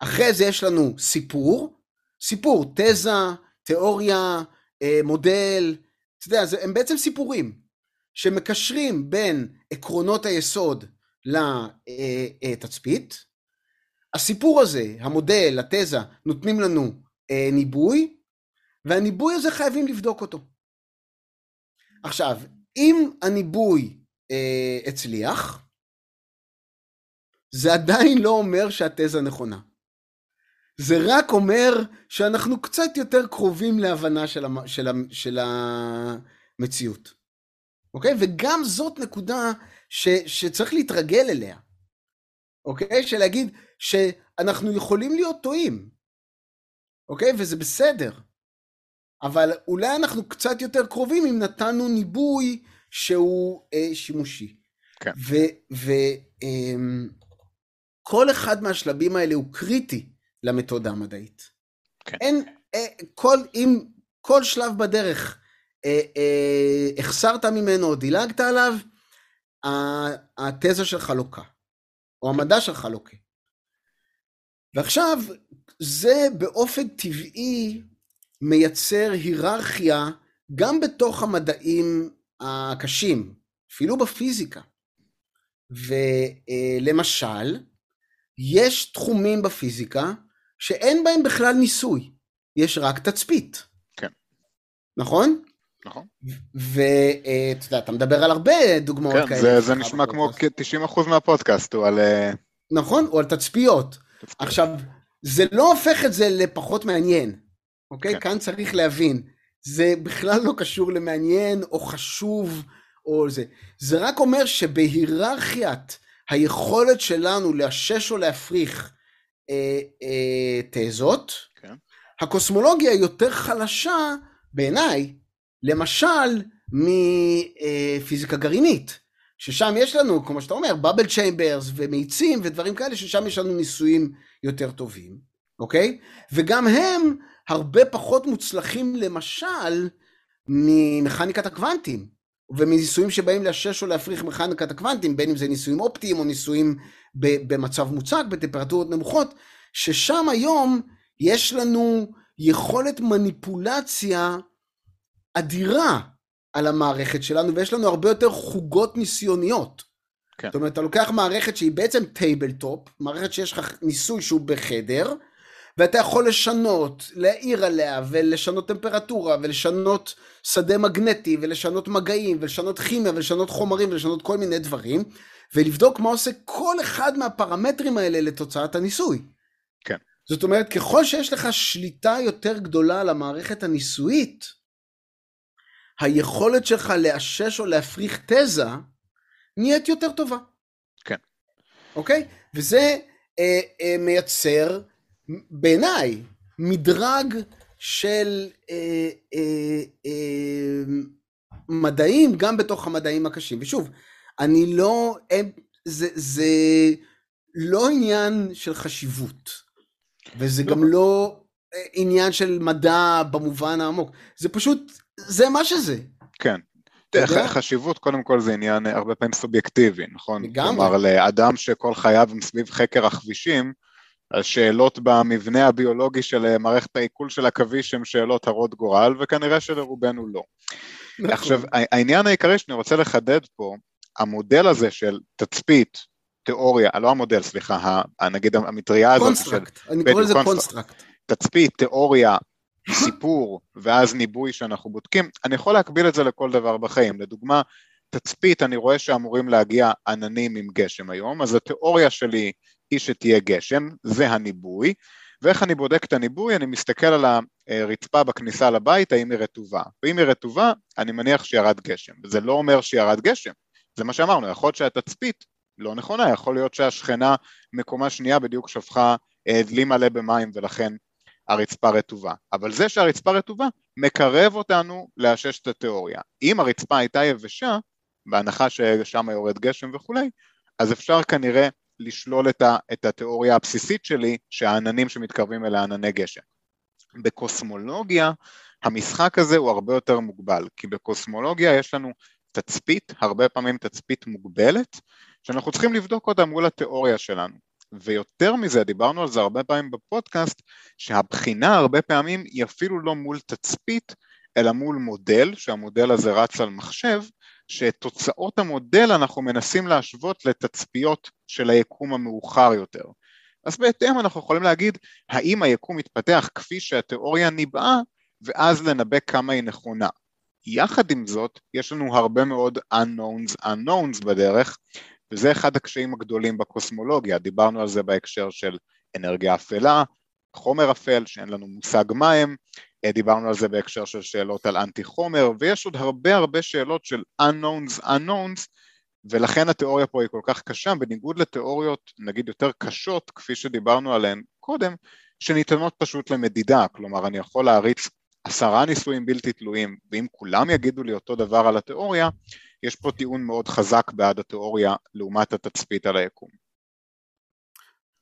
אחרי זה יש לנו סיפור, סיפור, תזה, תיאוריה, אה, מודל, אתה יודע, זה, הם בעצם סיפורים שמקשרים בין עקרונות היסוד לתצפית. הסיפור הזה, המודל, התזה, נותנים לנו אה, ניבוי, והניבוי הזה חייבים לבדוק אותו. עכשיו, אם הניבוי אה, הצליח, זה עדיין לא אומר שהתזה נכונה. זה רק אומר שאנחנו קצת יותר קרובים להבנה של, המ... של, המ... של המציאות. אוקיי? וגם זאת נקודה ש... שצריך להתרגל אליה. אוקיי? של להגיד שאנחנו יכולים להיות טועים. אוקיי? וזה בסדר. אבל אולי אנחנו קצת יותר קרובים אם נתנו ניבוי שהוא אה, שימושי. כן. וכל אחד מהשלבים האלה הוא קריטי למתודה המדעית. כן. אין, אה, כל, אם כל שלב בדרך אה, אה, החסרת ממנו או דילגת עליו, התזה שלך לוקה, או המדע שלך לוקה. ועכשיו, זה באופן טבעי מייצר היררכיה גם בתוך המדעים הקשים, אפילו בפיזיקה. ולמשל, יש תחומים בפיזיקה שאין בהם בכלל ניסוי, יש רק תצפית. כן. נכון? נכון? ואתה יודע, אתה מדבר על הרבה דוגמאות כן, כאלה. זה, זה נשמע כמו כ-90% מהפודקאסט, הוא על... אה, נכון, או על תצפיות. תצפיות. עכשיו, זה לא הופך את זה לפחות מעניין, אוקיי? כן. כאן צריך להבין, זה בכלל לא קשור למעניין או חשוב או זה. זה רק אומר שבהיררכיית היכולת שלנו לאשש או להפריך אה, אה, תזות, כן. הקוסמולוגיה יותר חלשה בעיניי, למשל מפיזיקה גרעינית. ששם יש לנו, כמו שאתה אומר, בבל צ'יימברס ומאיצים ודברים כאלה, ששם יש לנו ניסויים יותר טובים, אוקיי? וגם הם הרבה פחות מוצלחים, למשל, ממכניקת הקוונטים, ומניסויים שבאים לאשש או להפריך מכניקת הקוונטים, בין אם זה ניסויים אופטיים או ניסויים במצב מוצק, בטמפרטורות נמוכות, ששם היום יש לנו יכולת מניפולציה אדירה על המערכת שלנו, ויש לנו הרבה יותר חוגות ניסיוניות. כן. זאת אומרת, אתה לוקח מערכת שהיא בעצם tabletop, מערכת שיש לך ניסוי שהוא בחדר, ואתה יכול לשנות, להעיר עליה, ולשנות טמפרטורה, ולשנות שדה מגנטי, ולשנות מגעים, ולשנות כימיה, ולשנות חומרים, ולשנות כל מיני דברים, ולבדוק מה עושה כל אחד מהפרמטרים האלה לתוצאת הניסוי. כן. זאת אומרת, ככל שיש לך שליטה יותר גדולה על המערכת הניסויית, היכולת שלך לאשש או להפריך תזה נהיית יותר טובה. כן. אוקיי? וזה אה, אה, מייצר בעיניי, מדרג של אה, אה, אה, מדעים גם בתוך המדעים הקשים. ושוב, אני לא, הם, זה, זה לא עניין של חשיבות, וזה. גם לא אה, עניין של מדע במובן העמוק, זה פשוט, זה מה שזה. כן. חשיבות קודם כל זה עניין הרבה פעמים סובייקטיבי, נכון? לגמרי. כלומר לאדם שכל חייו הם סביב חקר העכבישים, השאלות במבנה הביולוגי של אה, מערכת העיכול של עכביש הן שאלות הרות גורל, וכנראה שלרובנו לא. נכון. עכשיו, העניין העיקרי שאני רוצה לחדד פה, המודל הזה של תצפית, תיאוריה, לא המודל, סליחה, נגיד המטריה הזאת של... construct, אני קורא לזה construct. תצפית, תיאוריה, סיפור, ואז ניבוי שאנחנו בודקים, אני יכול להקביל את זה לכל דבר בחיים. לדוגמה, תצפית, אני רואה שאמורים להגיע עננים עם גשם היום, אז התיאוריה שלי היא שתהיה גשם, זה הניבוי, ואיך אני בודק את הניבוי? אני מסתכל על הרצפה בכניסה לבית, האם היא רטובה, ואם היא רטובה, אני מניח שירד גשם, וזה לא אומר שירד גשם, זה מה שאמרנו, יכול להיות שהתצפית לא נכונה, יכול להיות שהשכנה מקומה שנייה בדיוק שפכה אה, דלי מלא במים ולכן הרצפה רטובה, אבל זה שהרצפה רטובה מקרב אותנו לאשש את התיאוריה. אם הרצפה הייתה יבשה, בהנחה ששם יורד גשם וכולי, אז אפשר כנראה לשלול את, ה, את התיאוריה הבסיסית שלי שהעננים שמתקרבים אל הענני גשם. בקוסמולוגיה המשחק הזה הוא הרבה יותר מוגבל, כי בקוסמולוגיה יש לנו תצפית, הרבה פעמים תצפית מוגבלת, שאנחנו צריכים לבדוק אותה מול התיאוריה שלנו. ויותר מזה, דיברנו על זה הרבה פעמים בפודקאסט, שהבחינה הרבה פעמים היא אפילו לא מול תצפית, אלא מול מודל, שהמודל הזה רץ על מחשב, שאת תוצאות המודל אנחנו מנסים להשוות לתצפיות של היקום המאוחר יותר. אז בהתאם אנחנו יכולים להגיד האם היקום מתפתח כפי שהתיאוריה ניבאה ואז לנבא כמה היא נכונה. יחד עם זאת, יש לנו הרבה מאוד unknowns unknowns בדרך, וזה אחד הקשיים הגדולים בקוסמולוגיה, דיברנו על זה בהקשר של אנרגיה אפלה, חומר אפל שאין לנו מושג מה הם, אה, דיברנו על זה בהקשר של שאלות על אנטי חומר, ויש עוד הרבה הרבה שאלות של unknowns unknowns, ולכן התיאוריה פה היא כל כך קשה, בניגוד לתיאוריות נגיד יותר קשות, כפי שדיברנו עליהן קודם, שניתנות פשוט למדידה, כלומר אני יכול להריץ עשרה ניסויים בלתי תלויים, ואם כולם יגידו לי אותו דבר על התיאוריה, יש פה טיעון מאוד חזק בעד התיאוריה לעומת התצפית על היקום.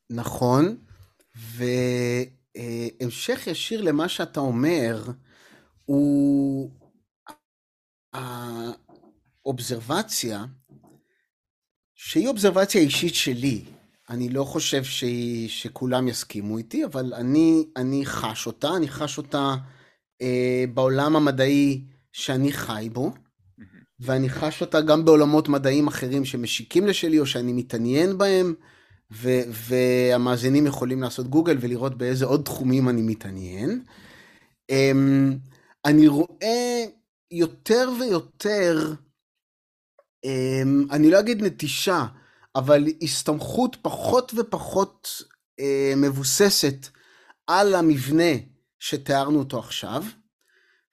נכון, ו... אה, המשך ישיר למה שאתה אומר, הוא האובזרבציה, שהיא אובזרבציה אישית שלי. אני לא חושב שהיא, שכולם יסכימו איתי, אבל אני, אני חש אותה, אני חש אותה אה, בעולם המדעי שאני חי בו, ואני חש אותה גם בעולמות מדעיים אחרים שמשיקים לשלי או שאני מתעניין בהם. והמאזינים יכולים לעשות גוגל ולראות באיזה עוד תחומים אני מתעניין. Um, אני רואה יותר ויותר, um, אני לא אגיד נטישה, אבל הסתמכות פחות ופחות uh, מבוססת על המבנה שתיארנו אותו עכשיו,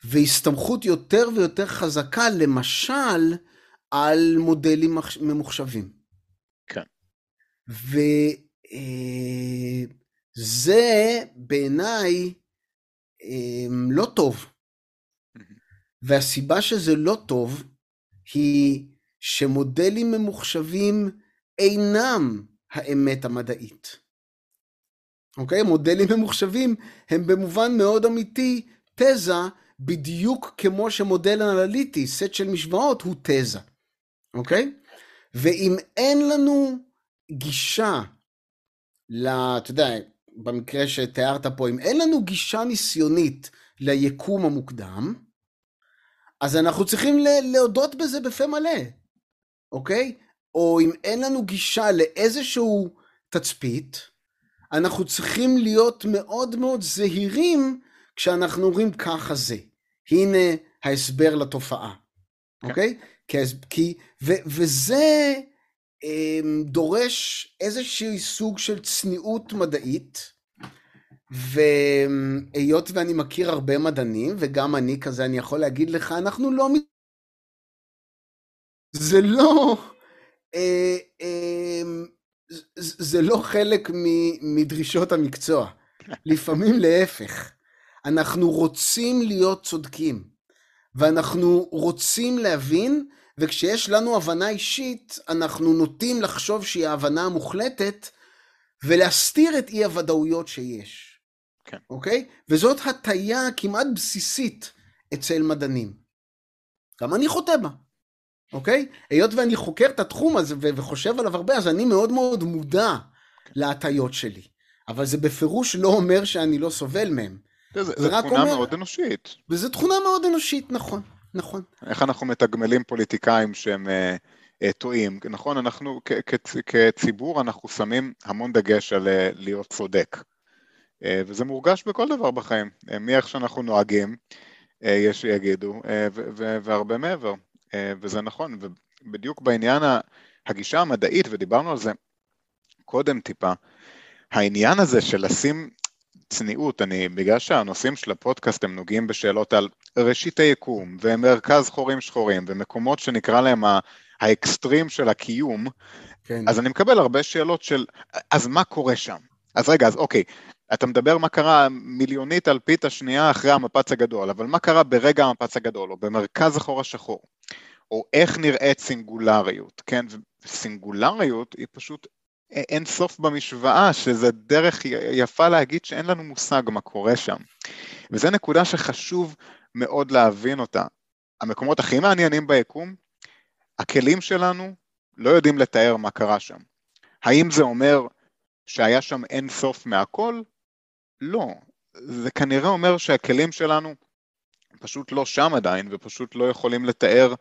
והסתמכות יותר ויותר חזקה, למשל, על מודלים ממוחשבים. וזה בעיניי אמ, לא טוב. והסיבה שזה לא טוב היא שמודלים ממוחשבים אינם האמת המדעית. אוקיי? מודלים ממוחשבים הם במובן מאוד אמיתי תזה בדיוק כמו שמודל אנליטי, סט של משוואות, הוא תזה, אוקיי? ואם אין לנו גישה, ל... אתה יודע, במקרה שתיארת פה, אם אין לנו גישה ניסיונית ליקום המוקדם, אז אנחנו צריכים להודות בזה בפה מלא, אוקיי? או אם אין לנו גישה לאיזשהו תצפית, אנחנו צריכים להיות מאוד מאוד זהירים כשאנחנו אומרים ככה זה. הנה ההסבר לתופעה, כן. אוקיי? כי, כי, ו, וזה דורש איזשהו סוג של צניעות מדעית, והיות ואני מכיר הרבה מדענים, וגם אני כזה, אני יכול להגיד לך, אנחנו לא... זה לא... אה, אה, זה לא חלק מדרישות המקצוע. לפעמים להפך. אנחנו רוצים להיות צודקים, ואנחנו רוצים להבין, וכשיש לנו הבנה אישית, אנחנו נוטים לחשוב שהיא ההבנה המוחלטת, ולהסתיר את אי הוודאויות שיש. כן. אוקיי? וזאת הטיה כמעט בסיסית אצל מדענים. גם אני חוטא בה. אוקיי? היות ואני חוקר את התחום הזה וחושב עליו הרבה, אז אני מאוד מאוד מודע להטיות שלי. אבל זה בפירוש לא אומר שאני לא סובל מהם. זה, זה תכונה אומר... מאוד אנושית. וזו תכונה מאוד אנושית, נכון, נכון. איך אנחנו מתגמלים פוליטיקאים שהם אה, אה, טועים? נכון, אנחנו כציבור, אנחנו שמים המון דגש על אה, להיות צודק. אה, וזה מורגש בכל דבר בחיים. אה, מאיך שאנחנו נוהגים, אה, יש שיגידו, אה, והרבה מעבר. אה, וזה נכון, ובדיוק בעניין הגישה המדעית, ודיברנו על זה קודם טיפה, העניין הזה של לשים צניעות, אני, בגלל שהנושאים של הפודקאסט הם נוגעים בשאלות על ראשית היקום, ומרכז חורים שחורים, ומקומות שנקרא להם האקסטרים של הקיום, כן. אז אני מקבל הרבה שאלות של, אז מה קורה שם? אז רגע, אז אוקיי, אתה מדבר מה קרה מיליונית אלפית השנייה אחרי המפץ הגדול, אבל מה קרה ברגע המפץ הגדול, או במרכז החור השחור, או איך נראית סינגולריות, כן? וסינגולריות היא פשוט אין סוף במשוואה, שזה דרך יפה להגיד שאין לנו מושג מה קורה שם. וזו נקודה שחשוב מאוד להבין אותה. המקומות הכי מעניינים ביקום, הכלים שלנו לא יודעים לתאר מה קרה שם. האם זה אומר שהיה שם אין סוף מהכל? לא. זה כנראה אומר שהכלים שלנו פשוט לא שם עדיין, ופשוט לא יכולים לתאר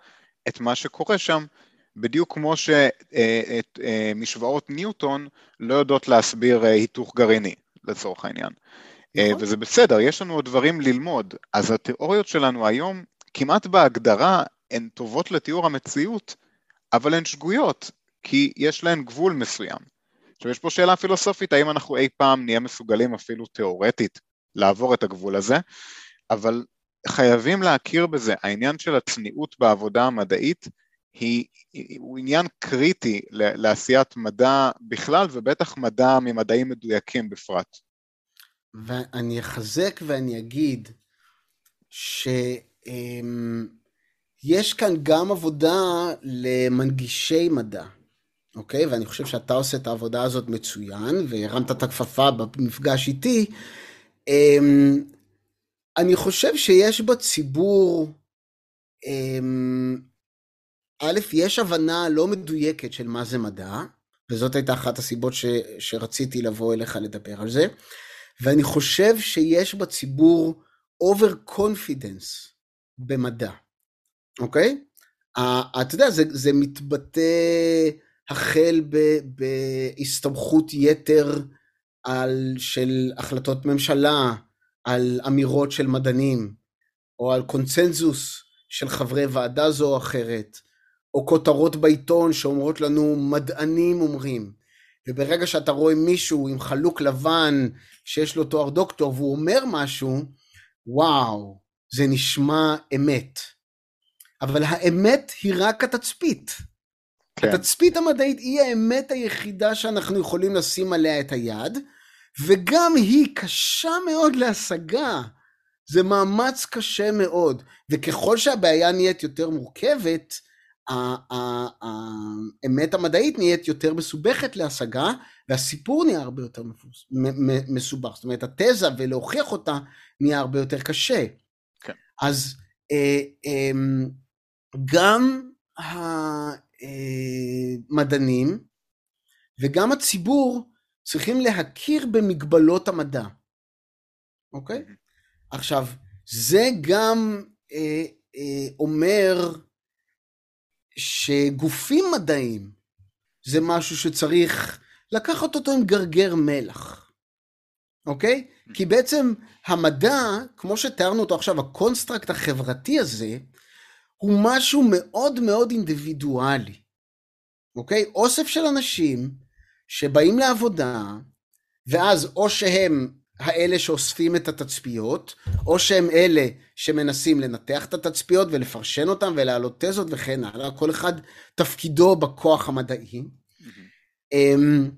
את מה שקורה שם, בדיוק כמו שמשוואות ניוטון לא יודעות להסביר היתוך גרעיני, לצורך העניין. נכון. וזה בסדר, יש לנו עוד דברים ללמוד, אז התיאוריות שלנו היום, כמעט בהגדרה, הן טובות לתיאור המציאות, אבל הן שגויות, כי יש להן גבול מסוים. עכשיו יש פה שאלה פילוסופית, האם אנחנו אי פעם נהיה מסוגלים אפילו תיאורטית לעבור את הגבול הזה, אבל חייבים להכיר בזה, העניין של הצניעות בעבודה המדעית היא, הוא עניין קריטי לעשיית מדע בכלל ובטח מדע ממדעים מדויקים בפרט. ואני אחזק ואני אגיד שיש כאן גם עבודה למנגישי מדע, אוקיי? ואני חושב שאתה עושה את העבודה הזאת מצוין, והרמת את הכפפה במפגש איתי. אמ, אני חושב שיש בציבור א', יש הבנה לא מדויקת של מה זה מדע, וזאת הייתה אחת הסיבות ש, שרציתי לבוא אליך לדבר על זה, ואני חושב שיש בציבור overconfidence במדע, אוקיי? אתה יודע, זה, זה מתבטא החל ב, בהסתמכות יתר על, של החלטות ממשלה, על אמירות של מדענים, או על קונצנזוס של חברי ועדה זו או אחרת, או כותרות בעיתון שאומרות לנו מדענים אומרים. וברגע שאתה רואה מישהו עם חלוק לבן שיש לו תואר דוקטור והוא אומר משהו, וואו, זה נשמע אמת. אבל האמת היא רק התצפית. כן. התצפית המדעית היא האמת היחידה שאנחנו יכולים לשים עליה את היד, וגם היא קשה מאוד להשגה. זה מאמץ קשה מאוד, וככל שהבעיה נהיית יותר מורכבת, האמת המדעית נהיית יותר מסובכת להשגה, והסיפור נהיה הרבה יותר מסובך. זאת אומרת, התזה ולהוכיח אותה נהיה הרבה יותר קשה. כן. אז אה, אה, גם המדענים וגם הציבור צריכים להכיר במגבלות המדע, אוקיי? עכשיו, זה גם אה, אה, אומר שגופים מדעיים זה משהו שצריך לקחת אותו עם גרגר מלח, אוקיי? כי בעצם המדע, כמו שתיארנו אותו עכשיו, ה construct החברתי הזה, הוא משהו מאוד מאוד אינדיבידואלי, אוקיי? אוסף של אנשים שבאים לעבודה, ואז או שהם האלה שאוספים את התצפיות, או שהם אלה שמנסים לנתח את התצפיות ולפרשן אותם ולהעלות תזות וכן הלאה, כל אחד תפקידו בכוח המדעי. אמ,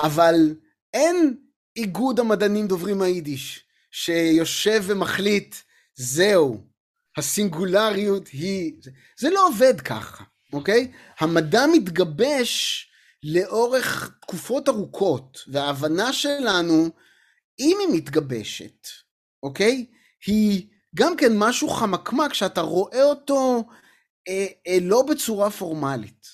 אבל אין איגוד המדענים דוברים היידיש שיושב ומחליט, זהו, הסינגולריות היא... זה לא עובד ככה, אוקיי? המדע מתגבש לאורך תקופות ארוכות, וההבנה שלנו, אם היא מתגבשת, אוקיי? היא גם כן משהו חמקמק שאתה רואה אותו אה, אה, לא בצורה פורמלית,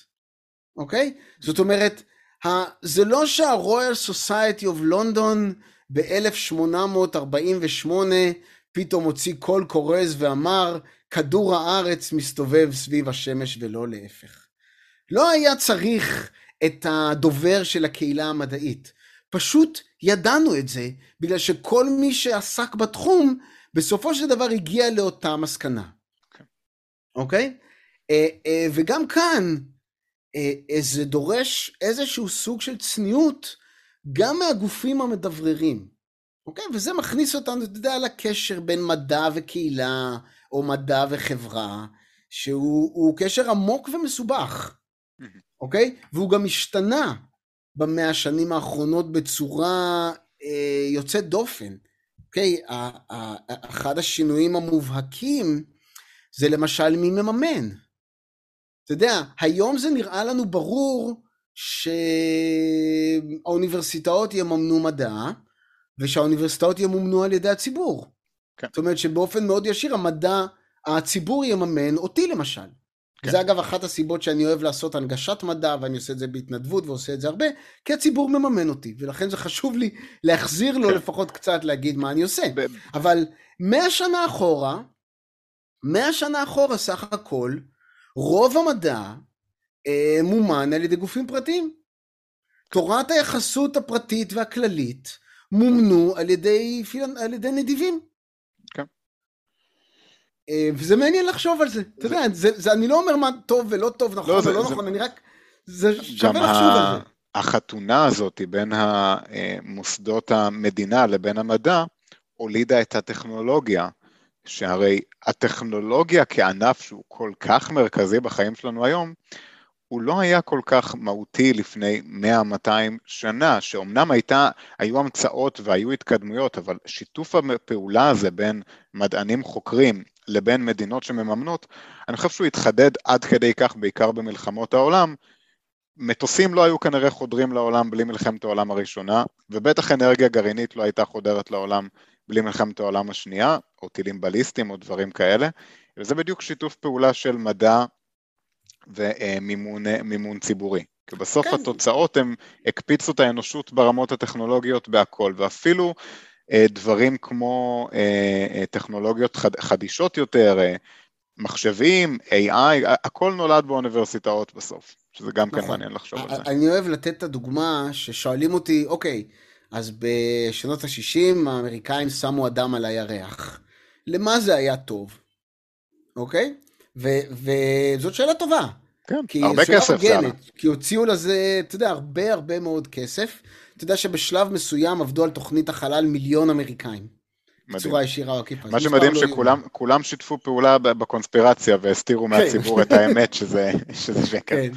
אוקיי? זאת אומרת, ה, זה לא שה-Royal Society of London ב-1848 פתאום הוציא קול קורז ואמר, כדור הארץ מסתובב סביב השמש ולא להפך. לא היה צריך את הדובר של הקהילה המדעית. פשוט ידענו את זה, בגלל שכל מי שעסק בתחום, בסופו של דבר הגיע לאותה מסקנה. אוקיי? Okay. Okay? uh, uh, וגם כאן, uh, זה דורש איזשהו סוג של צניעות, גם מהגופים המדבררים. אוקיי? Okay? וזה מכניס אותנו, אתה יודע, לקשר בין מדע וקהילה, או מדע וחברה, שהוא קשר עמוק ומסובך. אוקיי? והוא גם השתנה במאה השנים האחרונות בצורה אה, יוצאת דופן. אוקיי? אחד השינויים המובהקים זה למשל מי מממן. אתה יודע, היום זה נראה לנו ברור שהאוניברסיטאות יממנו מדע, ושהאוניברסיטאות ימומנו על ידי הציבור. כן. זאת אומרת שבאופן מאוד ישיר המדע, הציבור יממן אותי למשל. כן. זה אגב אחת הסיבות שאני אוהב לעשות הנגשת מדע, ואני עושה את זה בהתנדבות ועושה את זה הרבה, כי הציבור מממן אותי, ולכן זה חשוב לי להחזיר לו כן. לפחות קצת להגיד מה אני עושה. ב... אבל מאה שנה אחורה, מאה שנה אחורה סך הכל, רוב המדע אה, מומן על ידי גופים פרטיים. תורת היחסות הפרטית והכללית מומנו על ידי, על ידי נדיבים. אה, וזה מעניין לחשוב על זה, אתה יודע, אני לא אומר מה טוב ולא טוב, נכון לא, ולא נכון, אני רק, זה שווה לחשוב על זה. החתונה הזאת בין מוסדות המדינה לבין המדע, הולידה את הטכנולוגיה, שהרי הטכנולוגיה כענף שהוא כל כך מרכזי בחיים שלנו היום, הוא לא היה כל כך מהותי לפני 100-200 שנה, שאומנם הייתה, היו המצאות והיו התקדמויות, אבל שיתוף הפעולה הזה בין מדענים חוקרים לבין מדינות שמממנות, אני חושב שהוא התחדד עד כדי כך, בעיקר במלחמות העולם. מטוסים לא היו כנראה חודרים לעולם בלי מלחמת העולם הראשונה, ובטח אנרגיה גרעינית לא הייתה חודרת לעולם בלי מלחמת העולם השנייה, או טילים בליסטיים או דברים כאלה, וזה בדיוק שיתוף פעולה של מדע ומימון ציבורי. כי בסוף כן. התוצאות הם הקפיצו את האנושות ברמות הטכנולוגיות בהכל, ואפילו דברים כמו אה, אה, טכנולוגיות חדישות יותר, מחשבים, AI, הכל נולד באוניברסיטאות בסוף, שזה גם כן נכון. כן מעניין לחשוב על זה. אני אוהב לתת את הדוגמה ששואלים אותי, אוקיי, אז בשנות ה-60 האמריקאים שמו אדם על הירח. למה זה היה טוב? אוקיי? וזאת שאלה טובה. כן, הרבה כסף זה עלה. כי הוציאו לזה, אתה יודע, הרבה הרבה מאוד כסף. אתה יודע שבשלב מסוים עבדו על תוכנית החלל מיליון אמריקאים. בצורה ישירה או עקיפה. מה שמדהים לא שכולם שיתפו פעולה בקונספירציה והסתירו כן. מהציבור את האמת שזה שקר. כן.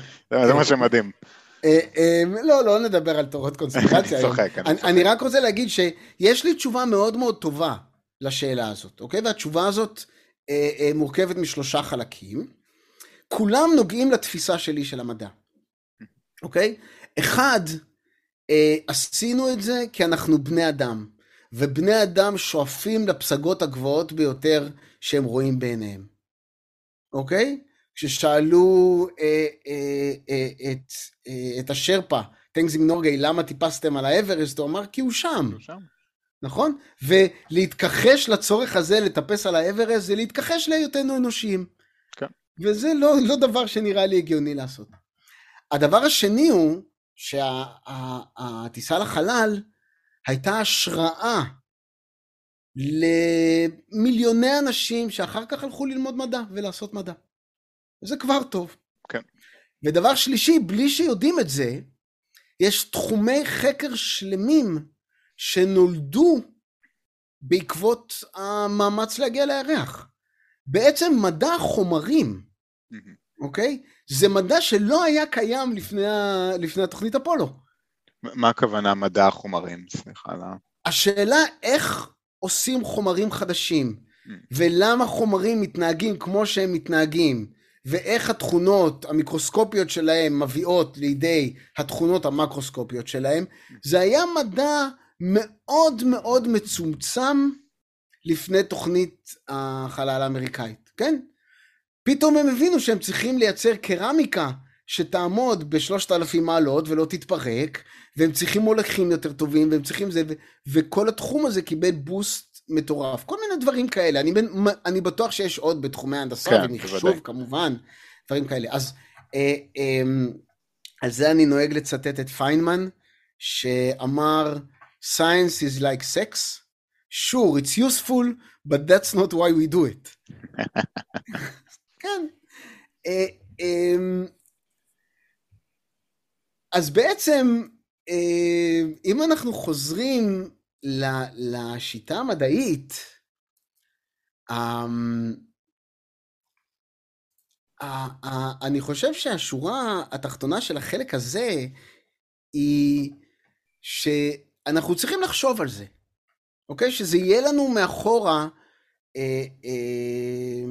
זה מה שמדהים. אה, אה, לא, לא נדבר על תורות קונספירציה היום. אני צוחק, אני רק רוצה להגיד שיש לי תשובה מאוד מאוד טובה לשאלה הזאת, אוקיי? והתשובה הזאת אה, מורכבת משלושה חלקים. כולם נוגעים לתפיסה שלי של המדע, אוקיי? אחד, עשינו את זה כי אנחנו בני אדם, ובני אדם שואפים לפסגות הגבוהות ביותר שהם רואים בעיניהם, אוקיי? כששאלו אה, אה, אה, את, אה, את השרפה, טנגזינג נורגי, למה טיפסתם על האברסט? הוא אמר, כי הוא שם. הוא שם. נכון? ולהתכחש לצורך הזה לטפס על האברסט זה להתכחש להיותנו אנושיים. כן. וזה לא, לא דבר שנראה לי הגיוני לעשות. הדבר השני הוא שהטיסה לחלל הייתה השראה למיליוני אנשים שאחר כך הלכו ללמוד מדע ולעשות מדע. זה כבר טוב. כן. ודבר שלישי, בלי שיודעים את זה, יש תחומי חקר שלמים שנולדו בעקבות המאמץ להגיע לירח. בעצם מדע החומרים, אוקיי? זה מדע שלא היה קיים לפני, ה... לפני התוכנית אפולו. מה הכוונה מדע החומרים? סליחה. לא... השאלה איך עושים חומרים חדשים, ולמה חומרים מתנהגים כמו שהם מתנהגים, ואיך התכונות המיקרוסקופיות שלהם מביאות לידי התכונות המקרוסקופיות שלהם, זה היה מדע מאוד מאוד מצומצם לפני תוכנית החלל האמריקאית, כן? פתאום הם הבינו שהם צריכים לייצר קרמיקה שתעמוד בשלושת אלפים מעלות ולא תתפרק, והם צריכים מולכים יותר טובים, והם צריכים זה, ו- וכל התחום הזה קיבל בוסט מטורף. כל מיני דברים כאלה. אני, אני בטוח שיש עוד בתחומי ההנדסה כן, ומחשוב כמובן, דברים כאלה. אז אה, אה, על זה אני נוהג לצטט את פיינמן, שאמר, Science is like sex, sure, it's useful, but that's not why we do it. כן. אה, אמ, אז בעצם, אה, אם אנחנו חוזרים לשיטה המדעית, אמ, אני חושב שהשורה התחתונה של החלק הזה היא שאנחנו צריכים לחשוב על זה, אוקיי? שזה יהיה לנו מאחורה אה, אה,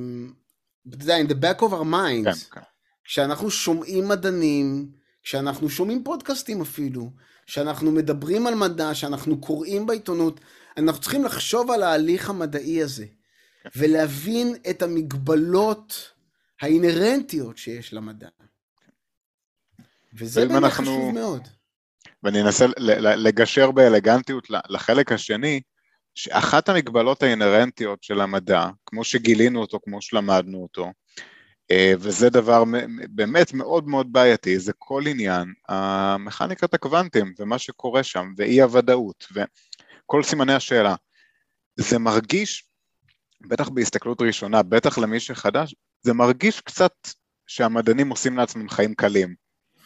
אתה יודע, in the back of our minds, כן, כן. כשאנחנו שומעים מדענים, כשאנחנו שומעים פודקאסטים אפילו, כשאנחנו מדברים על מדע, כשאנחנו קוראים בעיתונות, אנחנו צריכים לחשוב על ההליך המדעי הזה, כן. ולהבין את המגבלות האינהרנטיות שיש למדע. וזה באמת אנחנו... חשוב מאוד. ואני אנסה לגשר באלגנטיות לחלק השני, שאחת המגבלות האינהרנטיות של המדע, כמו שגילינו אותו, כמו שלמדנו אותו, אה, וזה דבר באמת מאוד מאוד בעייתי, זה כל עניין המכניקת הקוונטים ומה שקורה שם, ואי הוודאות, וכל סימני השאלה. זה מרגיש, בטח בהסתכלות ראשונה, בטח למי שחדש, זה מרגיש קצת שהמדענים עושים לעצמם חיים קלים,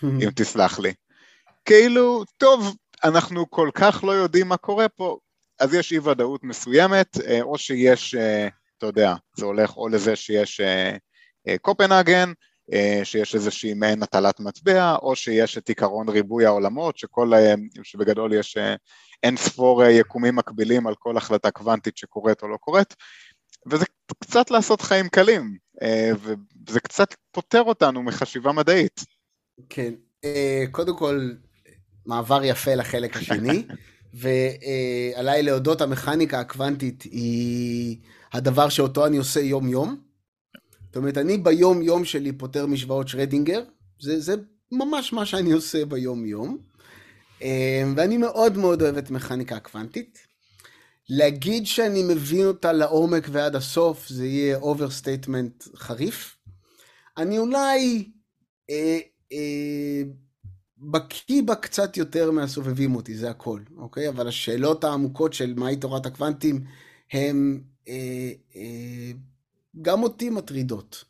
אם תסלח לי. כאילו, טוב, אנחנו כל כך לא יודעים מה קורה פה, אז יש אי ודאות מסוימת, אה, או שיש, אה, אתה יודע, זה הולך או לזה שיש אה, קופנהגן, שיש איזושהי מעין הטלת מטבע, או שיש את עיקרון ריבוי העולמות, שכל, שבגדול יש אין ספור יקומים מקבילים על כל החלטה קוונטית שקורית או לא קורית, וזה קצת לעשות חיים קלים, וזה קצת פותר אותנו מחשיבה מדעית. כן, קודם כל, מעבר יפה לחלק השני. ועליי להודות, המכניקה הקוונטית היא הדבר שאותו אני עושה יום-יום. זאת אומרת, אני ביום-יום שלי פותר משוואות שרדינגר, זה, זה ממש מה שאני עושה ביום-יום. אמ, ואני מאוד מאוד אוהב את מכניקה הקוונטית. להגיד שאני מבין אותה לעומק ועד הסוף, זה יהיה overstatement חריף. אני אולי אה, אה, בקיא בה קצת יותר מהסובבים אותי, זה הכל, אוקיי? אבל השאלות העמוקות של מהי תורת הקוונטים, הן אה, אה, גם אותי מטרידות,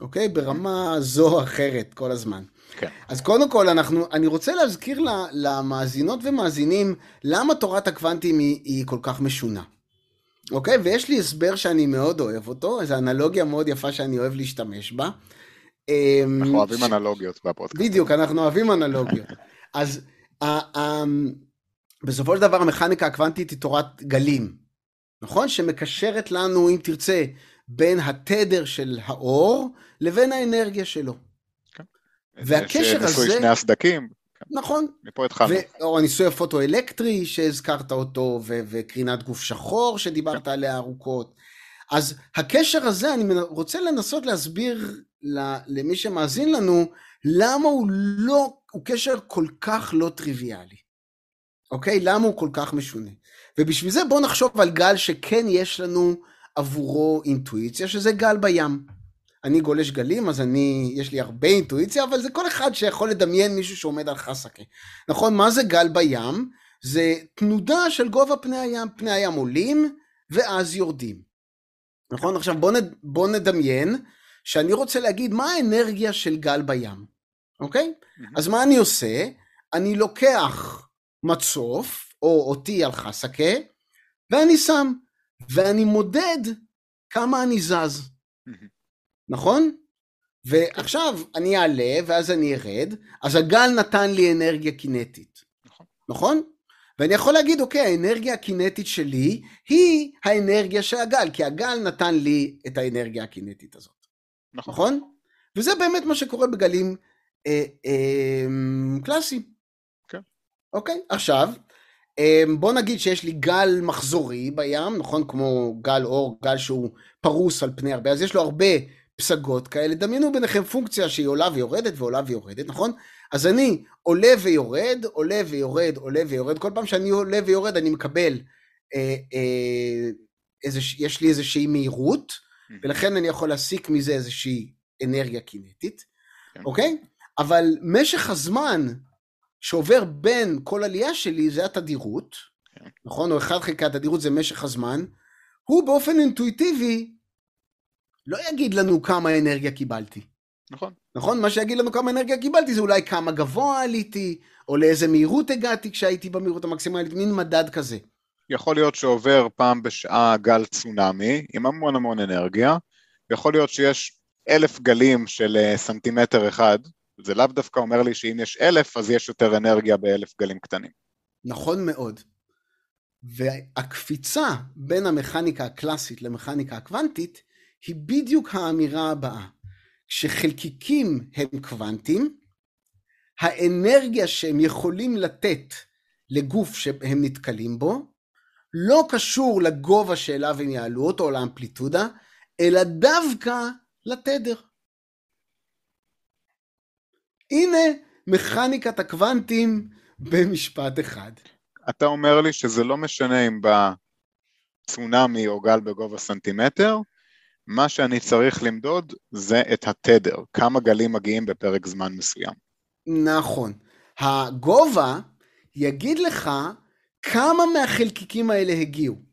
אוקיי? ברמה זו או אחרת כל הזמן. כן. אז קודם כל, אנחנו, אני רוצה להזכיר למאזינות ומאזינים למה תורת הקוונטים היא, היא כל כך משונה. אוקיי? ויש לי הסבר שאני מאוד אוהב אותו, זו אנלוגיה מאוד יפה שאני אוהב להשתמש בה. אמ, אנחנו אוהבים אנלוגיות בפודקאסט. בדיוק, אנחנו אוהבים אנלוגיות. אז בסופו של דבר המכניקה הקוונטית היא תורת גלים, נכון? שמקשרת לנו, אם תרצה, בין התדר של האור לבין האנרגיה שלו. כן. והקשר הזה... יש שני הסדקים. כן. נכון. מפה התחלנו. או הניסוי הפוטואלקטרי שהזכרת אותו, וקרינת גוף שחור שדיברת כן. עליה ארוכות. אז הקשר הזה, אני רוצה לנסות להסביר למי שמאזין לנו, למה הוא לא, הוא קשר כל כך לא טריוויאלי. אוקיי? למה הוא כל כך משונה? ובשביל זה בואו נחשוב על גל שכן יש לנו עבורו אינטואיציה, שזה גל בים. אני גולש גלים, אז אני, יש לי הרבה אינטואיציה, אבל זה כל אחד שיכול לדמיין מישהו שעומד על חסקה. נכון? מה זה גל בים? זה תנודה של גובה פני הים. פני הים עולים, ואז יורדים. נכון? עכשיו בואו נד... בוא נדמיין שאני רוצה להגיד מה האנרגיה של גל בים, אוקיי? Mm-hmm. אז מה אני עושה? אני לוקח מצוף, או אותי על חסקה, ואני שם, ואני מודד כמה אני זז, נכון? ועכשיו אני אעלה ואז אני ארד, אז הגל נתן לי אנרגיה קינטית, נכון? נכון? ואני יכול להגיד, אוקיי, האנרגיה הקינטית שלי היא האנרגיה של הגל, כי הגל נתן לי את האנרגיה הקינטית הזאת. נכון? נכון? וזה באמת מה שקורה בגלים אה, אה, קלאסיים. כן. אוקיי, עכשיו, אמ, בוא נגיד שיש לי גל מחזורי בים, נכון? כמו גל אור, גל שהוא פרוס על פני הרבה, אז יש לו הרבה פסגות כאלה. דמיינו ביניכם פונקציה שהיא עולה ויורדת ועולה ויורדת, נכון? אז אני עולה ויורד, עולה ויורד, עולה ויורד. כל פעם שאני עולה ויורד אני מקבל, אה, אה, איזה, יש לי איזושהי מהירות, ולכן אני יכול להסיק מזה איזושהי אנרגיה קינטית, כן. אוקיי? אבל משך הזמן שעובר בין כל עלייה שלי זה התדירות, כן. נכון? או אחד חלקי התדירות זה משך הזמן, הוא באופן אינטואיטיבי לא יגיד לנו כמה אנרגיה קיבלתי. נכון. נכון? מה שיגיד לנו כמה אנרגיה קיבלתי זה אולי כמה גבוה עליתי, או לאיזה מהירות הגעתי כשהייתי במהירות המקסימלית, מין מדד כזה. יכול להיות שעובר פעם בשעה גל צונאמי עם המון המון אנרגיה, יכול להיות שיש אלף גלים של אה, סנטימטר אחד, זה לאו דווקא אומר לי שאם יש אלף, אז יש יותר אנרגיה באלף גלים קטנים. נכון מאוד. והקפיצה בין המכניקה הקלאסית למכניקה הקוונטית, היא בדיוק האמירה הבאה. כשחלקיקים הם קוונטים, האנרגיה שהם יכולים לתת לגוף שהם נתקלים בו, לא קשור לגובה שאליו הם יעלו אותו, או לאמפליטודה, אלא דווקא לתדר. הנה מכניקת הקוונטים במשפט אחד. אתה אומר לי שזה לא משנה אם בצונאמי או גל בגובה סנטימטר, מה שאני צריך למדוד זה את התדר, כמה גלים מגיעים בפרק זמן מסוים. נכון. הגובה יגיד לך כמה מהחלקיקים האלה הגיעו.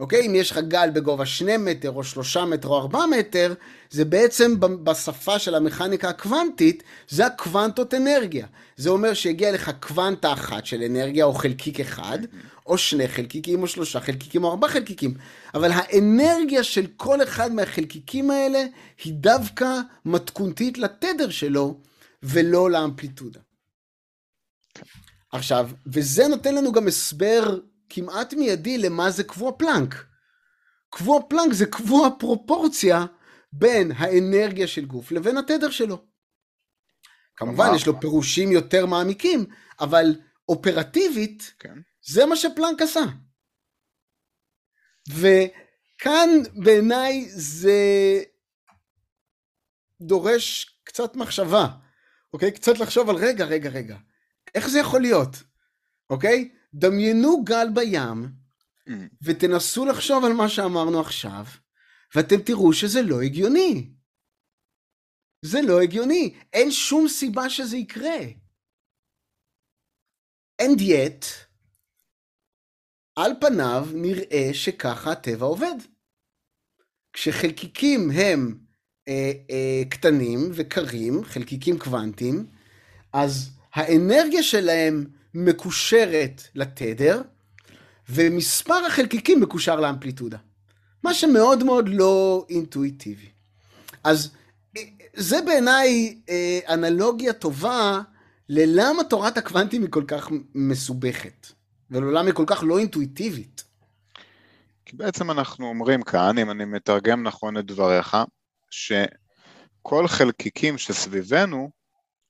אוקיי? אם יש לך גל בגובה שני מטר או שלושה מטר או ארבעה מטר, זה בעצם בשפה של המכניקה הקוונטית, זה הקוונטות אנרגיה. זה אומר שהגיע לך קוונטה אחת של אנרגיה או חלקיק אחד, או שני חלקיקים או שלושה חלקיקים או ארבעה חלקיקים. אבל האנרגיה של כל אחד מהחלקיקים האלה היא דווקא מתכונתית לתדר שלו ולא לאמפליטודה. עכשיו, וזה נותן לנו גם הסבר כמעט מיידי למה זה קבוע פלנק. קבוע פלנק זה קבוע פרופורציה בין האנרגיה של גוף לבין התדר שלו. כמובן, יש לו פירושים יותר מעמיקים, אבל אופרטיבית, כן. זה מה שפלנק עשה. וכאן בעיניי זה דורש קצת מחשבה, אוקיי? קצת לחשוב על רגע, רגע, רגע. איך זה יכול להיות? אוקיי? דמיינו גל בים, mm. ותנסו לחשוב על מה שאמרנו עכשיו, ואתם תראו שזה לא הגיוני. זה לא הגיוני. אין שום סיבה שזה יקרה. And yet, על פניו נראה שככה הטבע עובד. כשחלקיקים הם אה, אה, קטנים וקרים, חלקיקים קוונטיים, אז האנרגיה שלהם מקושרת לתדר, ומספר החלקיקים מקושר לאמפליטודה. מה שמאוד מאוד לא אינטואיטיבי. אז זה בעיניי אה, אנלוגיה טובה ללמה תורת הקוונטים היא כל כך מסובכת, וללמה היא כל כך לא אינטואיטיבית. כי בעצם אנחנו אומרים כאן, אם אני מתרגם נכון את דבריך, שכל חלקיקים שסביבנו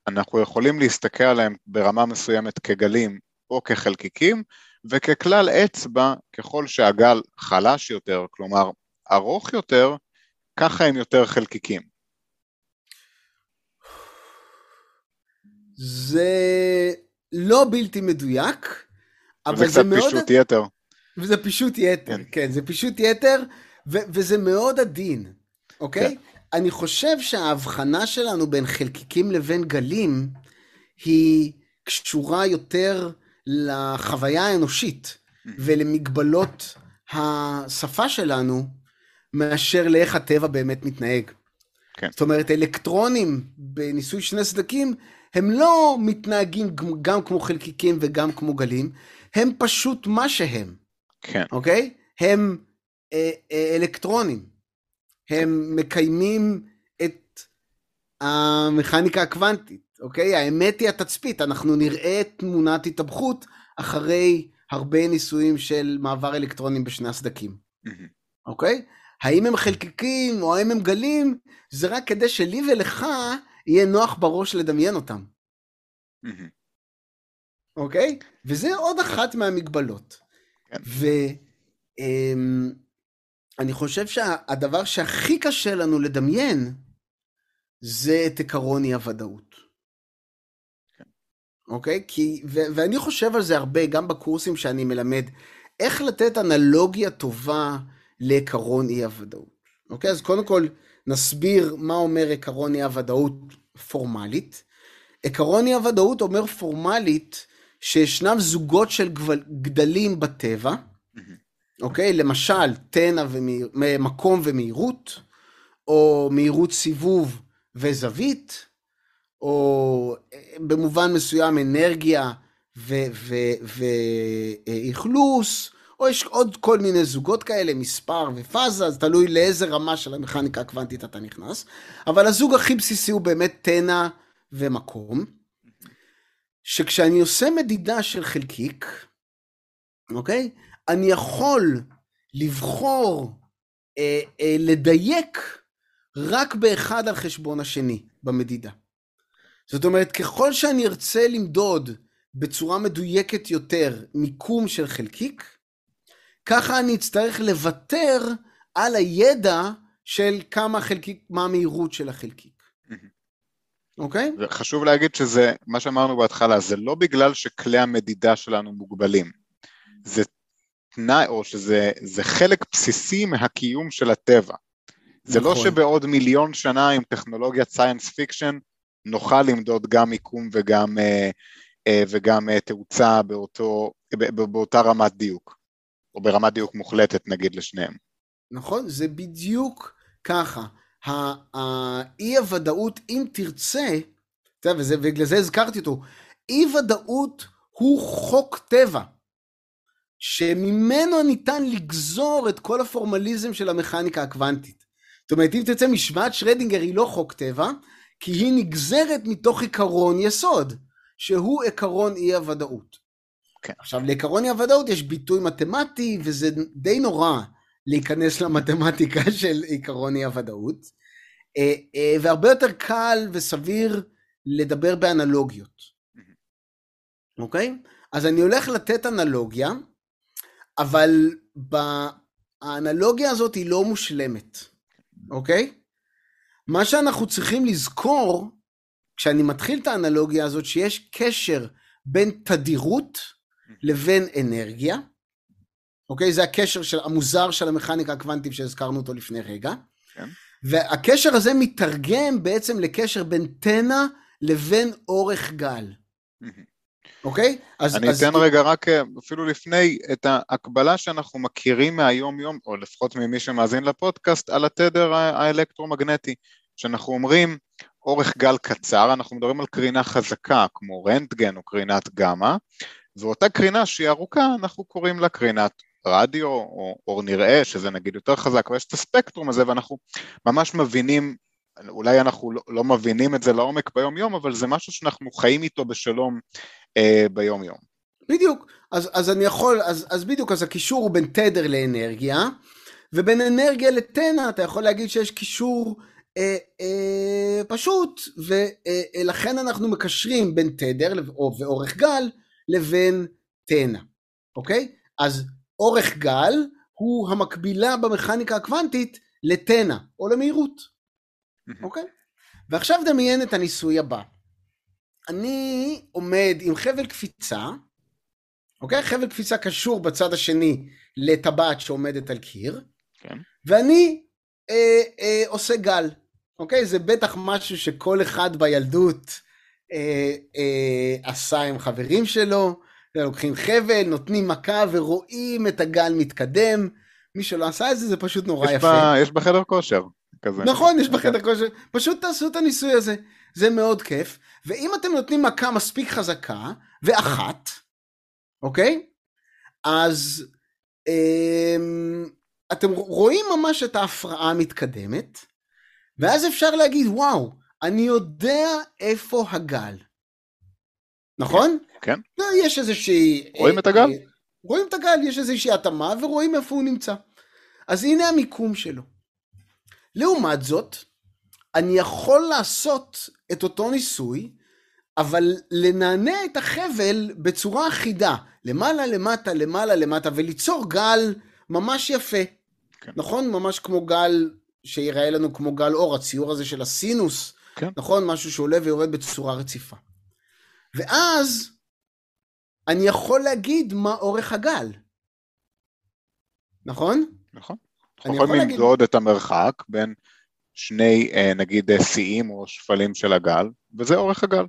אנחנו יכולים להסתכל עליהם ברמה מסוימת כגלים או כחלקיקים, וככלל אצבע, ככל שהגל חלש יותר, כלומר ארוך יותר, ככה הם יותר חלקיקים. זה לא בלתי מדויק, אבל זה מאוד... וזה קצת פישוט יתר. וזה פישוט יתר, כן, כן זה פישוט יתר, ו- וזה מאוד עדין, אוקיי? כן. אני חושב שההבחנה שלנו בין חלקיקים לבין גלים היא קשורה יותר לחוויה האנושית. ולמגבלות השפה שלנו, מאשר לאיך הטבע באמת מתנהג. כן. זאת אומרת, אלקטרונים בניסוי שני סדקים, הם לא מתנהגים גם כמו חלקיקים וגם כמו גלים, הם פשוט מה שהם. כן. אוקיי? הם אה, אה, אלקטרונים. הם מקיימים את המכניקה הקוונטית, אוקיי? האמת היא התצפית, אנחנו נראה תמונת התאבכות אחרי הרבה ניסויים של מעבר אלקטרונים בשני הסדקים, אוקיי? האם הם חלקיקים או האם הם גלים, זה רק כדי שלי ולך יהיה נוח בראש לדמיין אותם. אוקיי? וזה עוד אחת מהמגבלות. כן. ואני אמ, חושב שהדבר שהכי קשה לנו לדמיין, זה את עקרון אי הוודאות. אוקיי? כי, ו- ואני חושב על זה הרבה, גם בקורסים שאני מלמד, איך לתת אנלוגיה טובה לעקרון אי הוודאות. אוקיי? אז קודם כל נסביר מה אומר עקרון אי הוודאות פורמלית. עקרון אי הוודאות אומר פורמלית שישנם זוגות של גדלים בטבע, אוקיי? למשל, תנע ומקום ומהירות, או מהירות סיבוב וזווית, או במובן מסוים אנרגיה ואכלוס, או יש עוד כל מיני זוגות כאלה, מספר ופאזה, זה תלוי לאיזה רמה של המכניקה הקוונטית אתה נכנס, אבל הזוג הכי בסיסי הוא באמת תנע ומקום, שכשאני עושה מדידה של חלקיק, אוקיי? אני יכול לבחור אה, אה, לדייק רק באחד על חשבון השני במדידה. זאת אומרת, ככל שאני ארצה למדוד בצורה מדויקת יותר מיקום של חלקיק, ככה אני אצטרך לוותר על הידע של כמה חלקיק, מה המהירות של החלקיק. אוקיי? Okay? וחשוב להגיד שזה, מה שאמרנו בהתחלה, זה לא בגלל שכלי המדידה שלנו מוגבלים. זה תנאי, או שזה חלק בסיסי מהקיום של הטבע. זה לא נכון. לא שבעוד מיליון שנה עם טכנולוגיית science fiction נוכל למדוד גם מיקום וגם, אה, אה, וגם אה, תאוצה באותו, באותה רמת דיוק, או ברמת דיוק מוחלטת נגיד לשניהם. נכון, זה בדיוק ככה. האי ודאות, אם תרצה, ובגלל זה הזכרתי אותו, אי ודאות הוא חוק טבע. שממנו ניתן לגזור את כל הפורמליזם של המכניקה הקוונטית. זאת אומרת, אם תצא משוואת שרדינגר היא לא חוק טבע, כי היא נגזרת מתוך עיקרון יסוד, שהוא עיקרון אי הוודאות. כן. עכשיו, לעיקרון אי הוודאות יש ביטוי מתמטי, וזה די נורא להיכנס למתמטיקה של עיקרון אי הוודאות, אה, אה, והרבה יותר קל וסביר לדבר באנלוגיות. אוקיי? Okay? אז אני הולך לתת אנלוגיה, אבל האנלוגיה הזאת היא לא מושלמת, אוקיי? מה שאנחנו צריכים לזכור, כשאני מתחיל את האנלוגיה הזאת, שיש קשר בין תדירות לבין אנרגיה, אוקיי? זה הקשר של, המוזר של המכניקה הקוונטית שהזכרנו אותו לפני רגע. כן. והקשר הזה מתרגם בעצם לקשר בין תנע לבין אורך גל. אוקיי? אז... אני אז... אתן רגע רק אה, אפילו לפני את ההקבלה שאנחנו מכירים מהיום יום, או לפחות ממי שמאזין לפודקאסט, על התדר האלקטרומגנטי, שאנחנו אומרים אורך גל קצר, אנחנו מדברים על קרינה חזקה כמו רנטגן או קרינת גמא, ואותה קרינה שהיא ארוכה אנחנו קוראים לה קרינת רדיו או אור נראה, שזה נגיד יותר חזק, ויש את הספקטרום הזה ואנחנו ממש מבינים אולי אנחנו לא, לא מבינים את זה לעומק ביום יום, אבל זה משהו שאנחנו חיים איתו בשלום אה, ביום יום. בדיוק, אז, אז אני יכול, אז, אז בדיוק, אז הקישור הוא בין תדר לאנרגיה, ובין אנרגיה לתנע אתה יכול להגיד שיש קישור אה, אה, פשוט, ולכן אה, אנחנו מקשרים בין תדר או, ואורך גל לבין תנע, אוקיי? אז אורך גל הוא המקבילה במכניקה הקוונטית לתנא, או למהירות, אוקיי? ועכשיו דמיין את הניסוי הבא. אני עומד עם חבל קפיצה, אוקיי? חבל קפיצה קשור בצד השני לטבעת שעומדת על קיר, כן. ואני אה, אה, עושה גל, אוקיי? זה בטח משהו שכל אחד בילדות אה, אה, עשה עם חברים שלו, לוקחים חבל, נותנים מכה ורואים את הגל מתקדם. מי שלא עשה את זה, זה פשוט נורא יש יפה. בה, יש בחדר כושר. כזה. נכון, יש בחדר כושר. פשוט תעשו את הניסוי הזה. זה מאוד כיף. ואם אתם נותנים מכה מספיק חזקה, ואחת, אוקיי? אז אמ, אתם רואים ממש את ההפרעה המתקדמת, ואז אפשר להגיד, וואו, אני יודע איפה הגל. נכון? כן. לא, יש איזושהי... רואים את הגל? רואים את הגל, יש איזושהי התאמה, ורואים איפה הוא נמצא. אז הנה המיקום שלו. לעומת זאת, אני יכול לעשות את אותו ניסוי, אבל לנענע את החבל בצורה אחידה, למעלה, למטה, למעלה, למטה, וליצור גל ממש יפה. כן. נכון? ממש כמו גל שיראה לנו כמו גל אור, הציור הזה של הסינוס, כן. נכון? משהו שעולה ויורד בצורה רציפה. ואז אני יכול להגיד מה אורך הגל. נכון? נכון. אנחנו יכולים למדוד את המרחק בין שני, אה, נגיד, אה, שיאים או שפלים של הגל, וזה אורך הגל.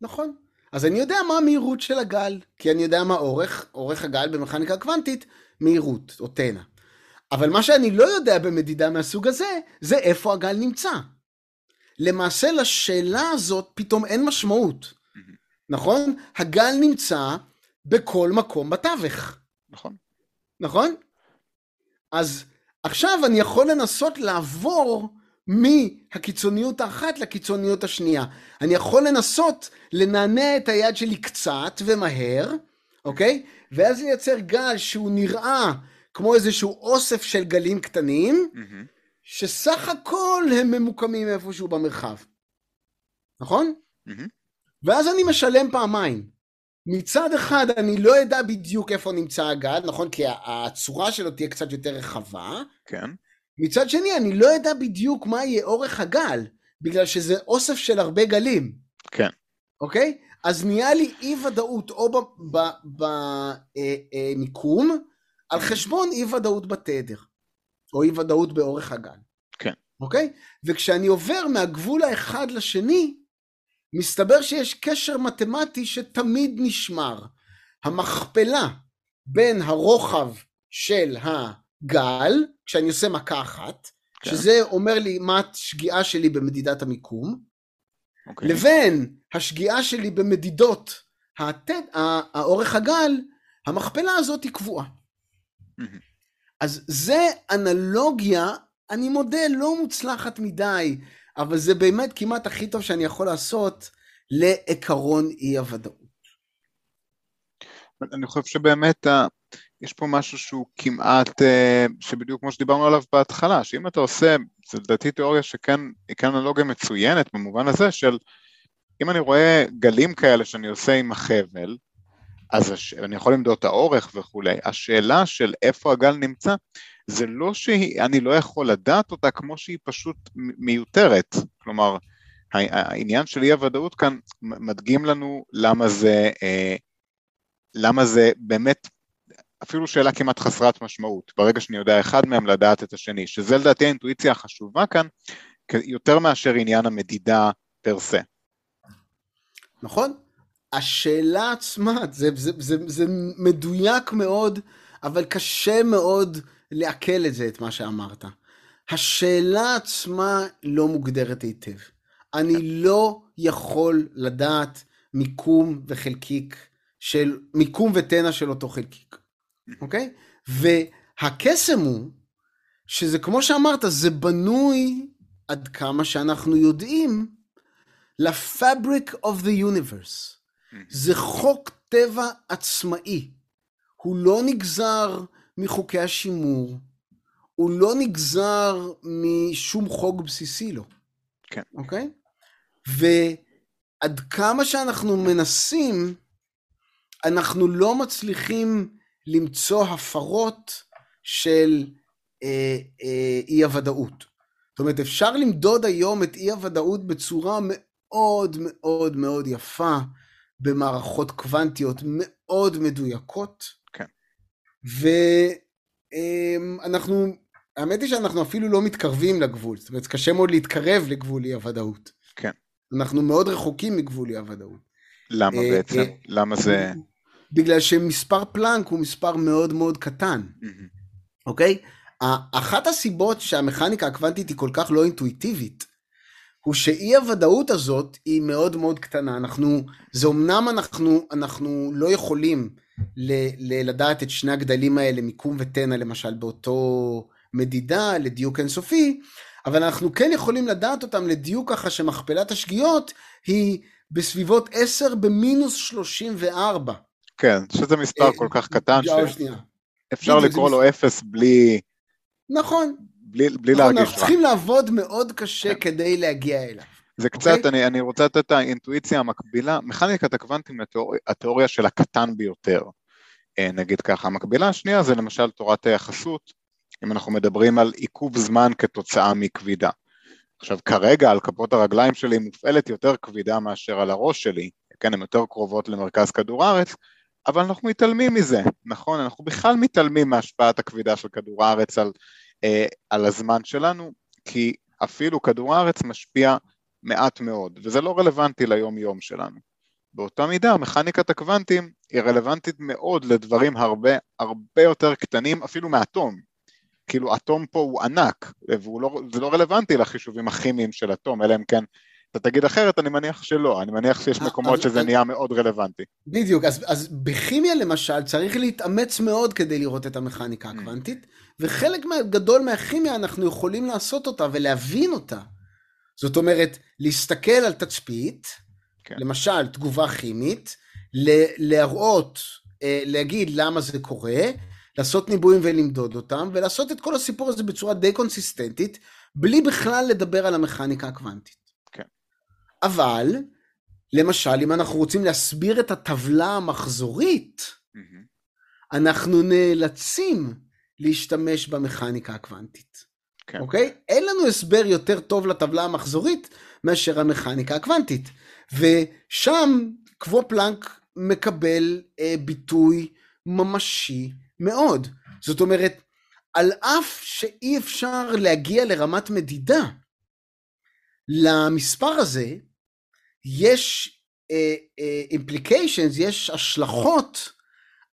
נכון. אז אני יודע מה המהירות של הגל, כי אני יודע מה אורך, אורך הגל במכניקה קוונטית, מהירות, או תנא. אבל מה שאני לא יודע במדידה מהסוג הזה, זה איפה הגל נמצא. למעשה לשאלה הזאת פתאום אין משמעות, mm-hmm. נכון? הגל נמצא בכל מקום בתווך. נכון. נכון? אז עכשיו אני יכול לנסות לעבור מהקיצוניות האחת לקיצוניות השנייה. אני יכול לנסות לנענע את היד שלי קצת ומהר, אוקיי? ואז לייצר גל שהוא נראה כמו איזשהו אוסף של גלים קטנים, mm-hmm. שסך הכל הם ממוקמים איפשהו במרחב. נכון? Mm-hmm. ואז אני משלם פעמיים. מצד אחד אני לא יודע בדיוק איפה נמצא הגל, נכון? כי הצורה שלו תהיה קצת יותר רחבה. כן. מצד שני, אני לא יודע בדיוק מה יהיה אורך הגל, בגלל שזה אוסף של הרבה גלים. כן. אוקיי? אז נהיה לי אי ודאות או במיקום, אה, אה, על חשבון אי ודאות בתדר, או אי ודאות באורך הגל. כן. אוקיי? וכשאני עובר מהגבול האחד לשני, מסתבר שיש קשר מתמטי שתמיד נשמר. המכפלה בין הרוחב של הגל, כשאני עושה מכה אחת, כן. שזה אומר לי מה השגיאה שלי במדידת המיקום, אוקיי. לבין השגיאה שלי במדידות התד... האורך הגל, המכפלה הזאת היא קבועה. אז זה אנלוגיה, אני מודה, לא מוצלחת מדי, אבל זה באמת כמעט הכי טוב שאני יכול לעשות לעקרון אי הוודאות. אני חושב שבאמת יש פה משהו שהוא כמעט, אה, שבדיוק כמו שדיברנו עליו בהתחלה, שאם אתה עושה, זו לדעתי תיאוריה שכן, היא כן אנלוגיה מצוינת במובן הזה של אם אני רואה גלים כאלה שאני עושה עם החבל, אז הש... אני יכול למדוד את האורך וכולי. השאלה של איפה הגל נמצא, זה לא שאני לא יכול לדעת אותה כמו שהיא פשוט מיותרת. כלומר, העניין של אי הוודאות כאן מדגים לנו למה זה, אה, למה זה באמת אפילו שאלה כמעט חסרת משמעות, ברגע שאני יודע אחד מהם לדעת את השני, שזה לדעתי האינטואיציה החשובה כאן, יותר מאשר עניין המדידה פר סה. נכון, השאלה עצמה, זה, זה, זה, זה מדויק מאוד, אבל קשה מאוד לעכל את זה, את מה שאמרת. השאלה עצמה לא מוגדרת היטב. אני לא יכול לדעת מיקום וחלקיק של, מיקום ותנע של אותו חלקיק, אוקיי? והקסם הוא, שזה כמו שאמרת, זה בנוי עד כמה שאנחנו יודעים, ל-fabric of the universe. זה חוק טבע עצמאי. הוא לא נגזר מחוקי השימור, הוא לא נגזר משום חוק בסיסי לו. כן. אוקיי? ועד כמה שאנחנו מנסים, אנחנו לא מצליחים למצוא הפרות של אה, אה, אי הוודאות. זאת אומרת, אפשר למדוד היום את אי הוודאות בצורה מאוד מאוד מאוד יפה במערכות קוונטיות מאוד מדויקות. כן. ואנחנו, אמ, האמת היא שאנחנו אפילו לא מתקרבים לגבול, זאת אומרת, קשה מאוד להתקרב לגבול אי הוודאות. כן. אנחנו מאוד רחוקים מגבול אי הוודאות. למה אה, בעצם? אה, למה זה... בגלל שמספר פלנק הוא מספר מאוד מאוד קטן, אוקיי? אחת הסיבות שהמכניקה הקוונטית היא כל כך לא אינטואיטיבית, הוא שאי הוודאות הזאת היא מאוד מאוד קטנה. אנחנו, זה אמנם אנחנו, אנחנו לא יכולים ל, ל, לדעת את שני הגדלים האלה, מיקום וטנא למשל, באותו מדידה לדיוק אינסופי, אבל אנחנו כן יכולים לדעת אותם לדיוק ככה שמכפלת השגיאות היא בסביבות 10 במינוס 34. כן, שזה מספר אה, כל כך קטן, שאפשר לקרוא לו 0 בלי... נכון. בלי, בלי נכון, להרגיש רע. אנחנו צריכים לעבוד מאוד קשה כן. כדי להגיע אליו. זה קצת, okay? אוקיי? אני, אני רוצה לתת את האינטואיציה המקבילה, מכניקת הקוונטים לתיאוריה של הקטן ביותר, אה, נגיד ככה. המקבילה השנייה זה למשל תורת היחסות, אם אנחנו מדברים על עיכוב זמן כתוצאה מכבידה. עכשיו כרגע על כפות הרגליים שלי מופעלת יותר כבידה מאשר על הראש שלי, כן, הן יותר קרובות למרכז כדור הארץ, אבל אנחנו מתעלמים מזה, נכון? אנחנו בכלל מתעלמים מהשפעת הכבידה של כדור הארץ על, אה, על הזמן שלנו, כי אפילו כדור הארץ משפיע מעט מאוד, וזה לא רלוונטי ליום יום שלנו. באותה מידה מכניקת הקוונטים היא רלוונטית מאוד לדברים הרבה הרבה יותר קטנים אפילו מאטום. כאילו אטום פה הוא ענק, וזה לא רלוונטי לחישובים הכימיים של אטום, אלא אם כן אתה תגיד אחרת, אני מניח שלא, אני מניח שיש אה, מקומות שזה נהיה מאוד רלוונטי. בדיוק, אז, אז בכימיה למשל צריך להתאמץ מאוד כדי לראות את המכניקה mm. הקוונטית, וחלק גדול מהכימיה אנחנו יכולים לעשות אותה ולהבין אותה. זאת אומרת, להסתכל על תצפית, כן. למשל תגובה כימית, להראות, אה, להגיד למה זה קורה, לעשות ניבויים ולמדוד אותם, ולעשות את כל הסיפור הזה בצורה די קונסיסטנטית, בלי בכלל לדבר על המכניקה הקוונטית. אבל, למשל, אם אנחנו רוצים להסביר את הטבלה המחזורית, mm-hmm. אנחנו נאלצים להשתמש במכניקה הקוונטית. כן. אוקיי? אין לנו הסבר יותר טוב לטבלה המחזורית מאשר המכניקה הקוונטית. ושם קוו פלנק מקבל אה, ביטוי ממשי מאוד. זאת אומרת, על אף שאי אפשר להגיע לרמת מדידה, למספר הזה יש אימפליקיישנס, uh, uh, יש השלכות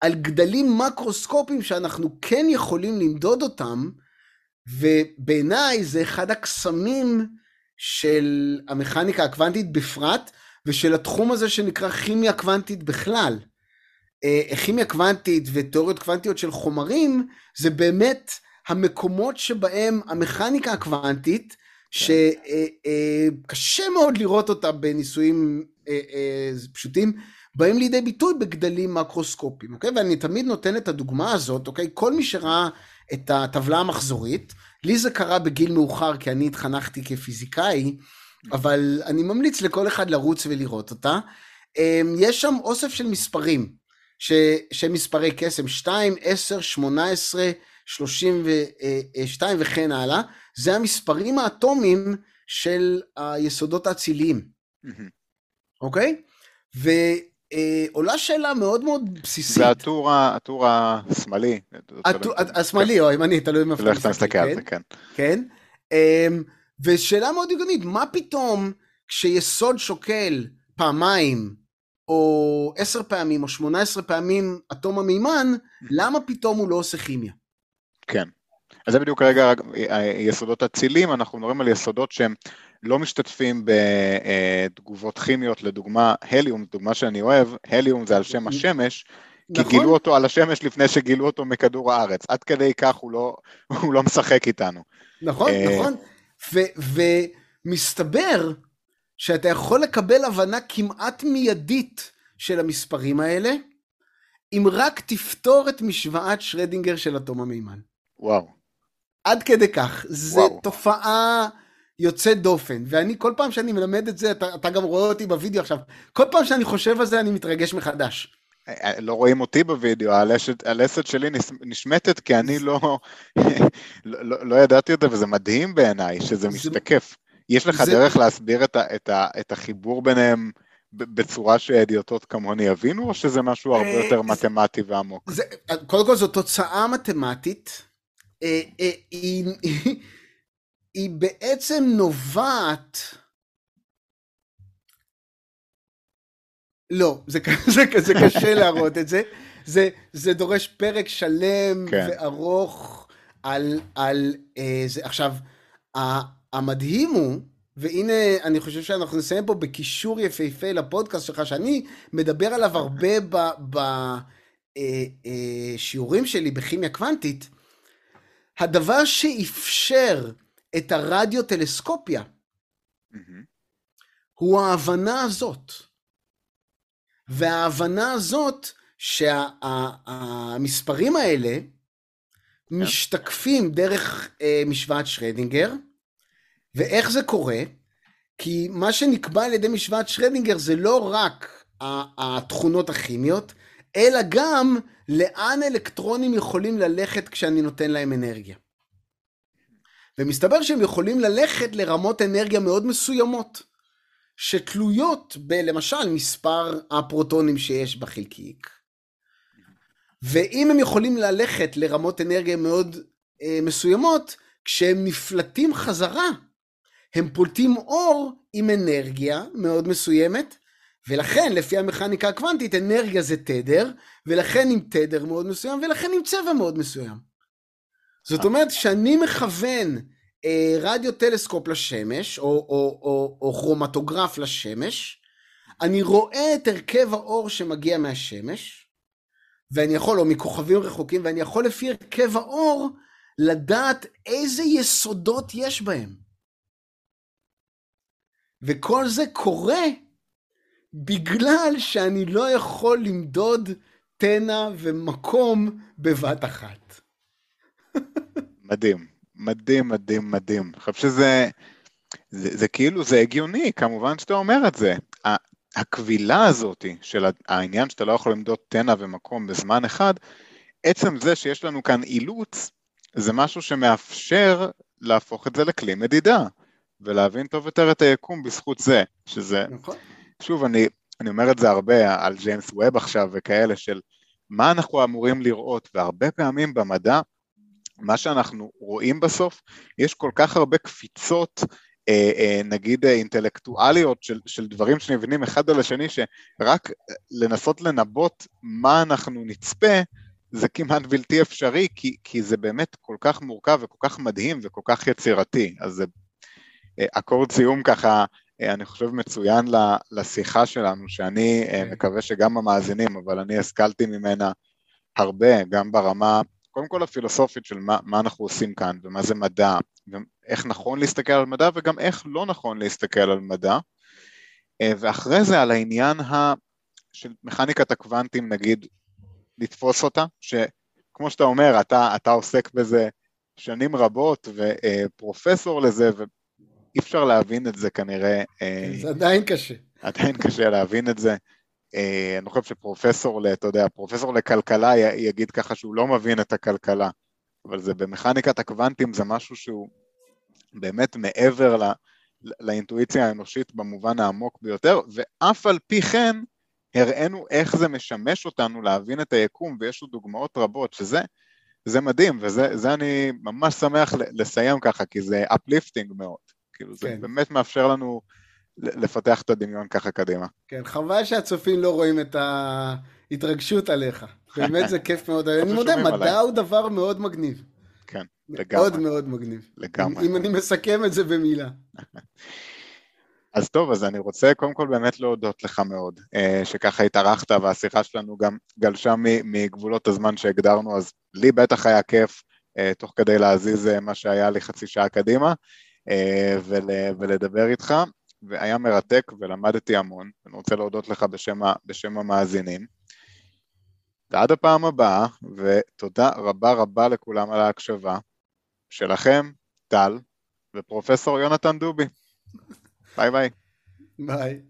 על גדלים מקרוסקופיים שאנחנו כן יכולים למדוד אותם, ובעיניי זה אחד הקסמים של המכניקה הקוונטית בפרט, ושל התחום הזה שנקרא כימיה קוונטית בכלל. אה, כימיה קוונטית ותיאוריות קוונטיות של חומרים, זה באמת המקומות שבהם המכניקה הקוונטית. שקשה אה, אה, מאוד לראות אותה בניסויים פשוטים, באים לידי ביטוי בגדלים מקרוסקופיים, אוקיי? ואני תמיד נותן את הדוגמה הזאת, אוקיי? כל מי שראה את הטבלה המחזורית, לי זה קרה בגיל מאוחר, כי אני התחנכתי כפיזיקאי, אבל אני ממליץ לכל אחד לרוץ ולראות אותה. יש שם אוסף של מספרים. ש, שהם מספרי קסם 2, 10, 18, 32 וכן הלאה, זה המספרים האטומיים של היסודות האציליים, אוקיי? ועולה שאלה מאוד מאוד בסיסית. זה הטור, הטור השמאלי. השמאלי או הימני, תלוי איפה אתה מסתכל על זה, כן. כן. אמ, ושאלה מאוד הגיונית, מה פתאום כשיסוד שוקל פעמיים או עשר פעמים או שמונה עשרה פעמים אטום המימן, למה פתאום הוא לא עושה כימיה? כן. אז זה בדיוק כרגע יסודות אצילים, אנחנו מדברים על יסודות שהם לא משתתפים בתגובות כימיות, לדוגמה הליום, דוגמה שאני אוהב, הליום זה על שם השמש, כי נכון. גילו אותו על השמש לפני שגילו אותו מכדור הארץ, עד כדי כך הוא לא, הוא לא משחק איתנו. נכון, אה, נכון, ומסתבר שאתה יכול לקבל הבנה כמעט מיידית של המספרים האלה, אם רק תפתור את משוואת שרדינגר של אטום המימן. וואו. עד כדי כך. זו תופעה יוצאת דופן, ואני כל פעם שאני מלמד את זה, אתה, אתה גם רואה אותי בווידאו עכשיו, כל פעם שאני חושב על זה אני מתרגש מחדש. אה, לא רואים אותי בווידאו, הלסת, הלסת שלי נשמטת כי אני לא, לא, לא, לא ידעתי את זה, וזה מדהים בעיניי שזה משתקף. יש לך זה... דרך להסביר את, ה, את, ה, את החיבור ביניהם בצורה שהדיוטות כמוני יבינו, או שזה משהו הרבה אה, יותר מתמטי ועמוק? זה, קודם כל זו תוצאה מתמטית. אה, היא, היא, היא בעצם נובעת... לא, זה, זה, זה קשה להראות את זה. זה, זה דורש פרק שלם כן. וארוך על, על אה, זה. עכשיו, המדהים הוא, והנה אני חושב שאנחנו נסיים פה בקישור יפהפה לפודקאסט שלך, שאני מדבר עליו הרבה בשיעורים אה, אה, שלי בכימיה קוונטית, הדבר שאפשר את הרדיו-טלסקופיה mm-hmm. הוא ההבנה הזאת. וההבנה הזאת שהמספרים שה, האלה yeah. משתקפים דרך אה, משוואת שרדינגר, ואיך זה קורה? כי מה שנקבע על ידי משוואת שרדינגר זה לא רק התכונות הכימיות, אלא גם לאן אלקטרונים יכולים ללכת כשאני נותן להם אנרגיה. ומסתבר שהם יכולים ללכת לרמות אנרגיה מאוד מסוימות. שתלויות בלמשל מספר הפרוטונים שיש בחלקיק. ואם הם יכולים ללכת לרמות אנרגיה מאוד אה, מסוימות, כשהם נפלטים חזרה, הם פולטים אור עם אנרגיה מאוד מסוימת, ולכן לפי המכניקה הקוונטית אנרגיה זה תדר, ולכן עם תדר מאוד מסוים, ולכן עם צבע מאוד מסוים. זאת אומרת שאני מכוון אה, רדיו טלסקופ לשמש, או, או, או, או כרומטוגרף לשמש, אני רואה את הרכב האור שמגיע מהשמש, ואני יכול, או מכוכבים רחוקים, ואני יכול לפי הרכב האור לדעת איזה יסודות יש בהם. וכל זה קורה בגלל שאני לא יכול למדוד תנע ומקום בבת אחת. מדהים. מדהים, מדהים, מדהים. אני חושב שזה זה, זה כאילו, זה הגיוני, כמובן שאתה אומר את זה. הקבילה הזאת של העניין שאתה לא יכול למדוד תנע ומקום בזמן אחד, עצם זה שיש לנו כאן אילוץ, זה משהו שמאפשר להפוך את זה לכלי מדידה, ולהבין טוב יותר את היקום בזכות זה, שזה, נכון. שוב, אני, אני אומר את זה הרבה על ג'יימס ווב עכשיו וכאלה, של מה אנחנו אמורים לראות, והרבה פעמים במדע מה שאנחנו רואים בסוף, יש כל כך הרבה קפיצות, אה, אה, נגיד אה, אינטלקטואליות של, של דברים שנבנים אחד על השני, שרק לנסות לנבות מה אנחנו נצפה, זה כמעט בלתי אפשרי, כי, כי זה באמת כל כך מורכב וכל כך מדהים וכל כך יצירתי. אז זה אקורד סיום ככה, אני חושב מצוין לשיחה שלנו, שאני okay. כן. מקווה שגם המאזינים, אבל אני השכלתי ממנה הרבה, גם ברמה קודם כל הפילוסופית של מה, מה אנחנו עושים כאן ומה זה מדע, ואיך נכון להסתכל על מדע וגם איך לא נכון להסתכל על מדע, אה, ואחרי זה על העניין ה... של מכניקת הקוונטים נגיד, לתפוס אותה, שכמו שאתה אומר, אתה, אתה עוסק בזה שנים רבות ופרופסור לזה, ואי אפשר להבין את זה כנראה. אה, זה עדיין קשה. עדיין קשה להבין את זה. אה, אני חושב שפרופסור, אתה יודע, פרופסור לכלכלה יגיד ככה שהוא לא מבין את הכלכלה, אבל זה במכניקת הקוונטים זה משהו שהוא באמת מעבר ל, לאינטואיציה האנושית במובן העמוק ביותר, ואף על פי כן הראינו איך זה משמש אותנו להבין את היקום, ויש לו דוגמאות רבות, שזה זה מדהים, וזה אני ממש שמח לסיים ככה, כי זה uplifting מאוד. כאילו, כן. זה באמת מאפשר לנו לפתח את הדמיון ככה קדימה. כן, חבל שהצופים לא רואים את ההתרגשות עליך. באמת זה כיף מאוד. אני מודה, מדע הוא דבר מאוד מגניב. כן, לגמרי. מאוד מאוד מגניב. לגמרי. אם אני מסכם את זה במילה. אז טוב, אז אני רוצה קודם כל באמת להודות לך מאוד, אה, שככה התארחת והשיחה שלנו גם גלשה מגבולות הזמן שהגדרנו, אז לי בטח היה כיף אה, תוך כדי להזיז אה, מה שהיה לי חצי שעה קדימה ולדבר איתך. והיה מרתק ולמדתי המון, אני רוצה להודות לך בשם, בשם המאזינים. ועד הפעם הבאה, ותודה רבה רבה לכולם על ההקשבה. שלכם, טל, ופרופסור יונתן דובי. ביי ביי. ביי.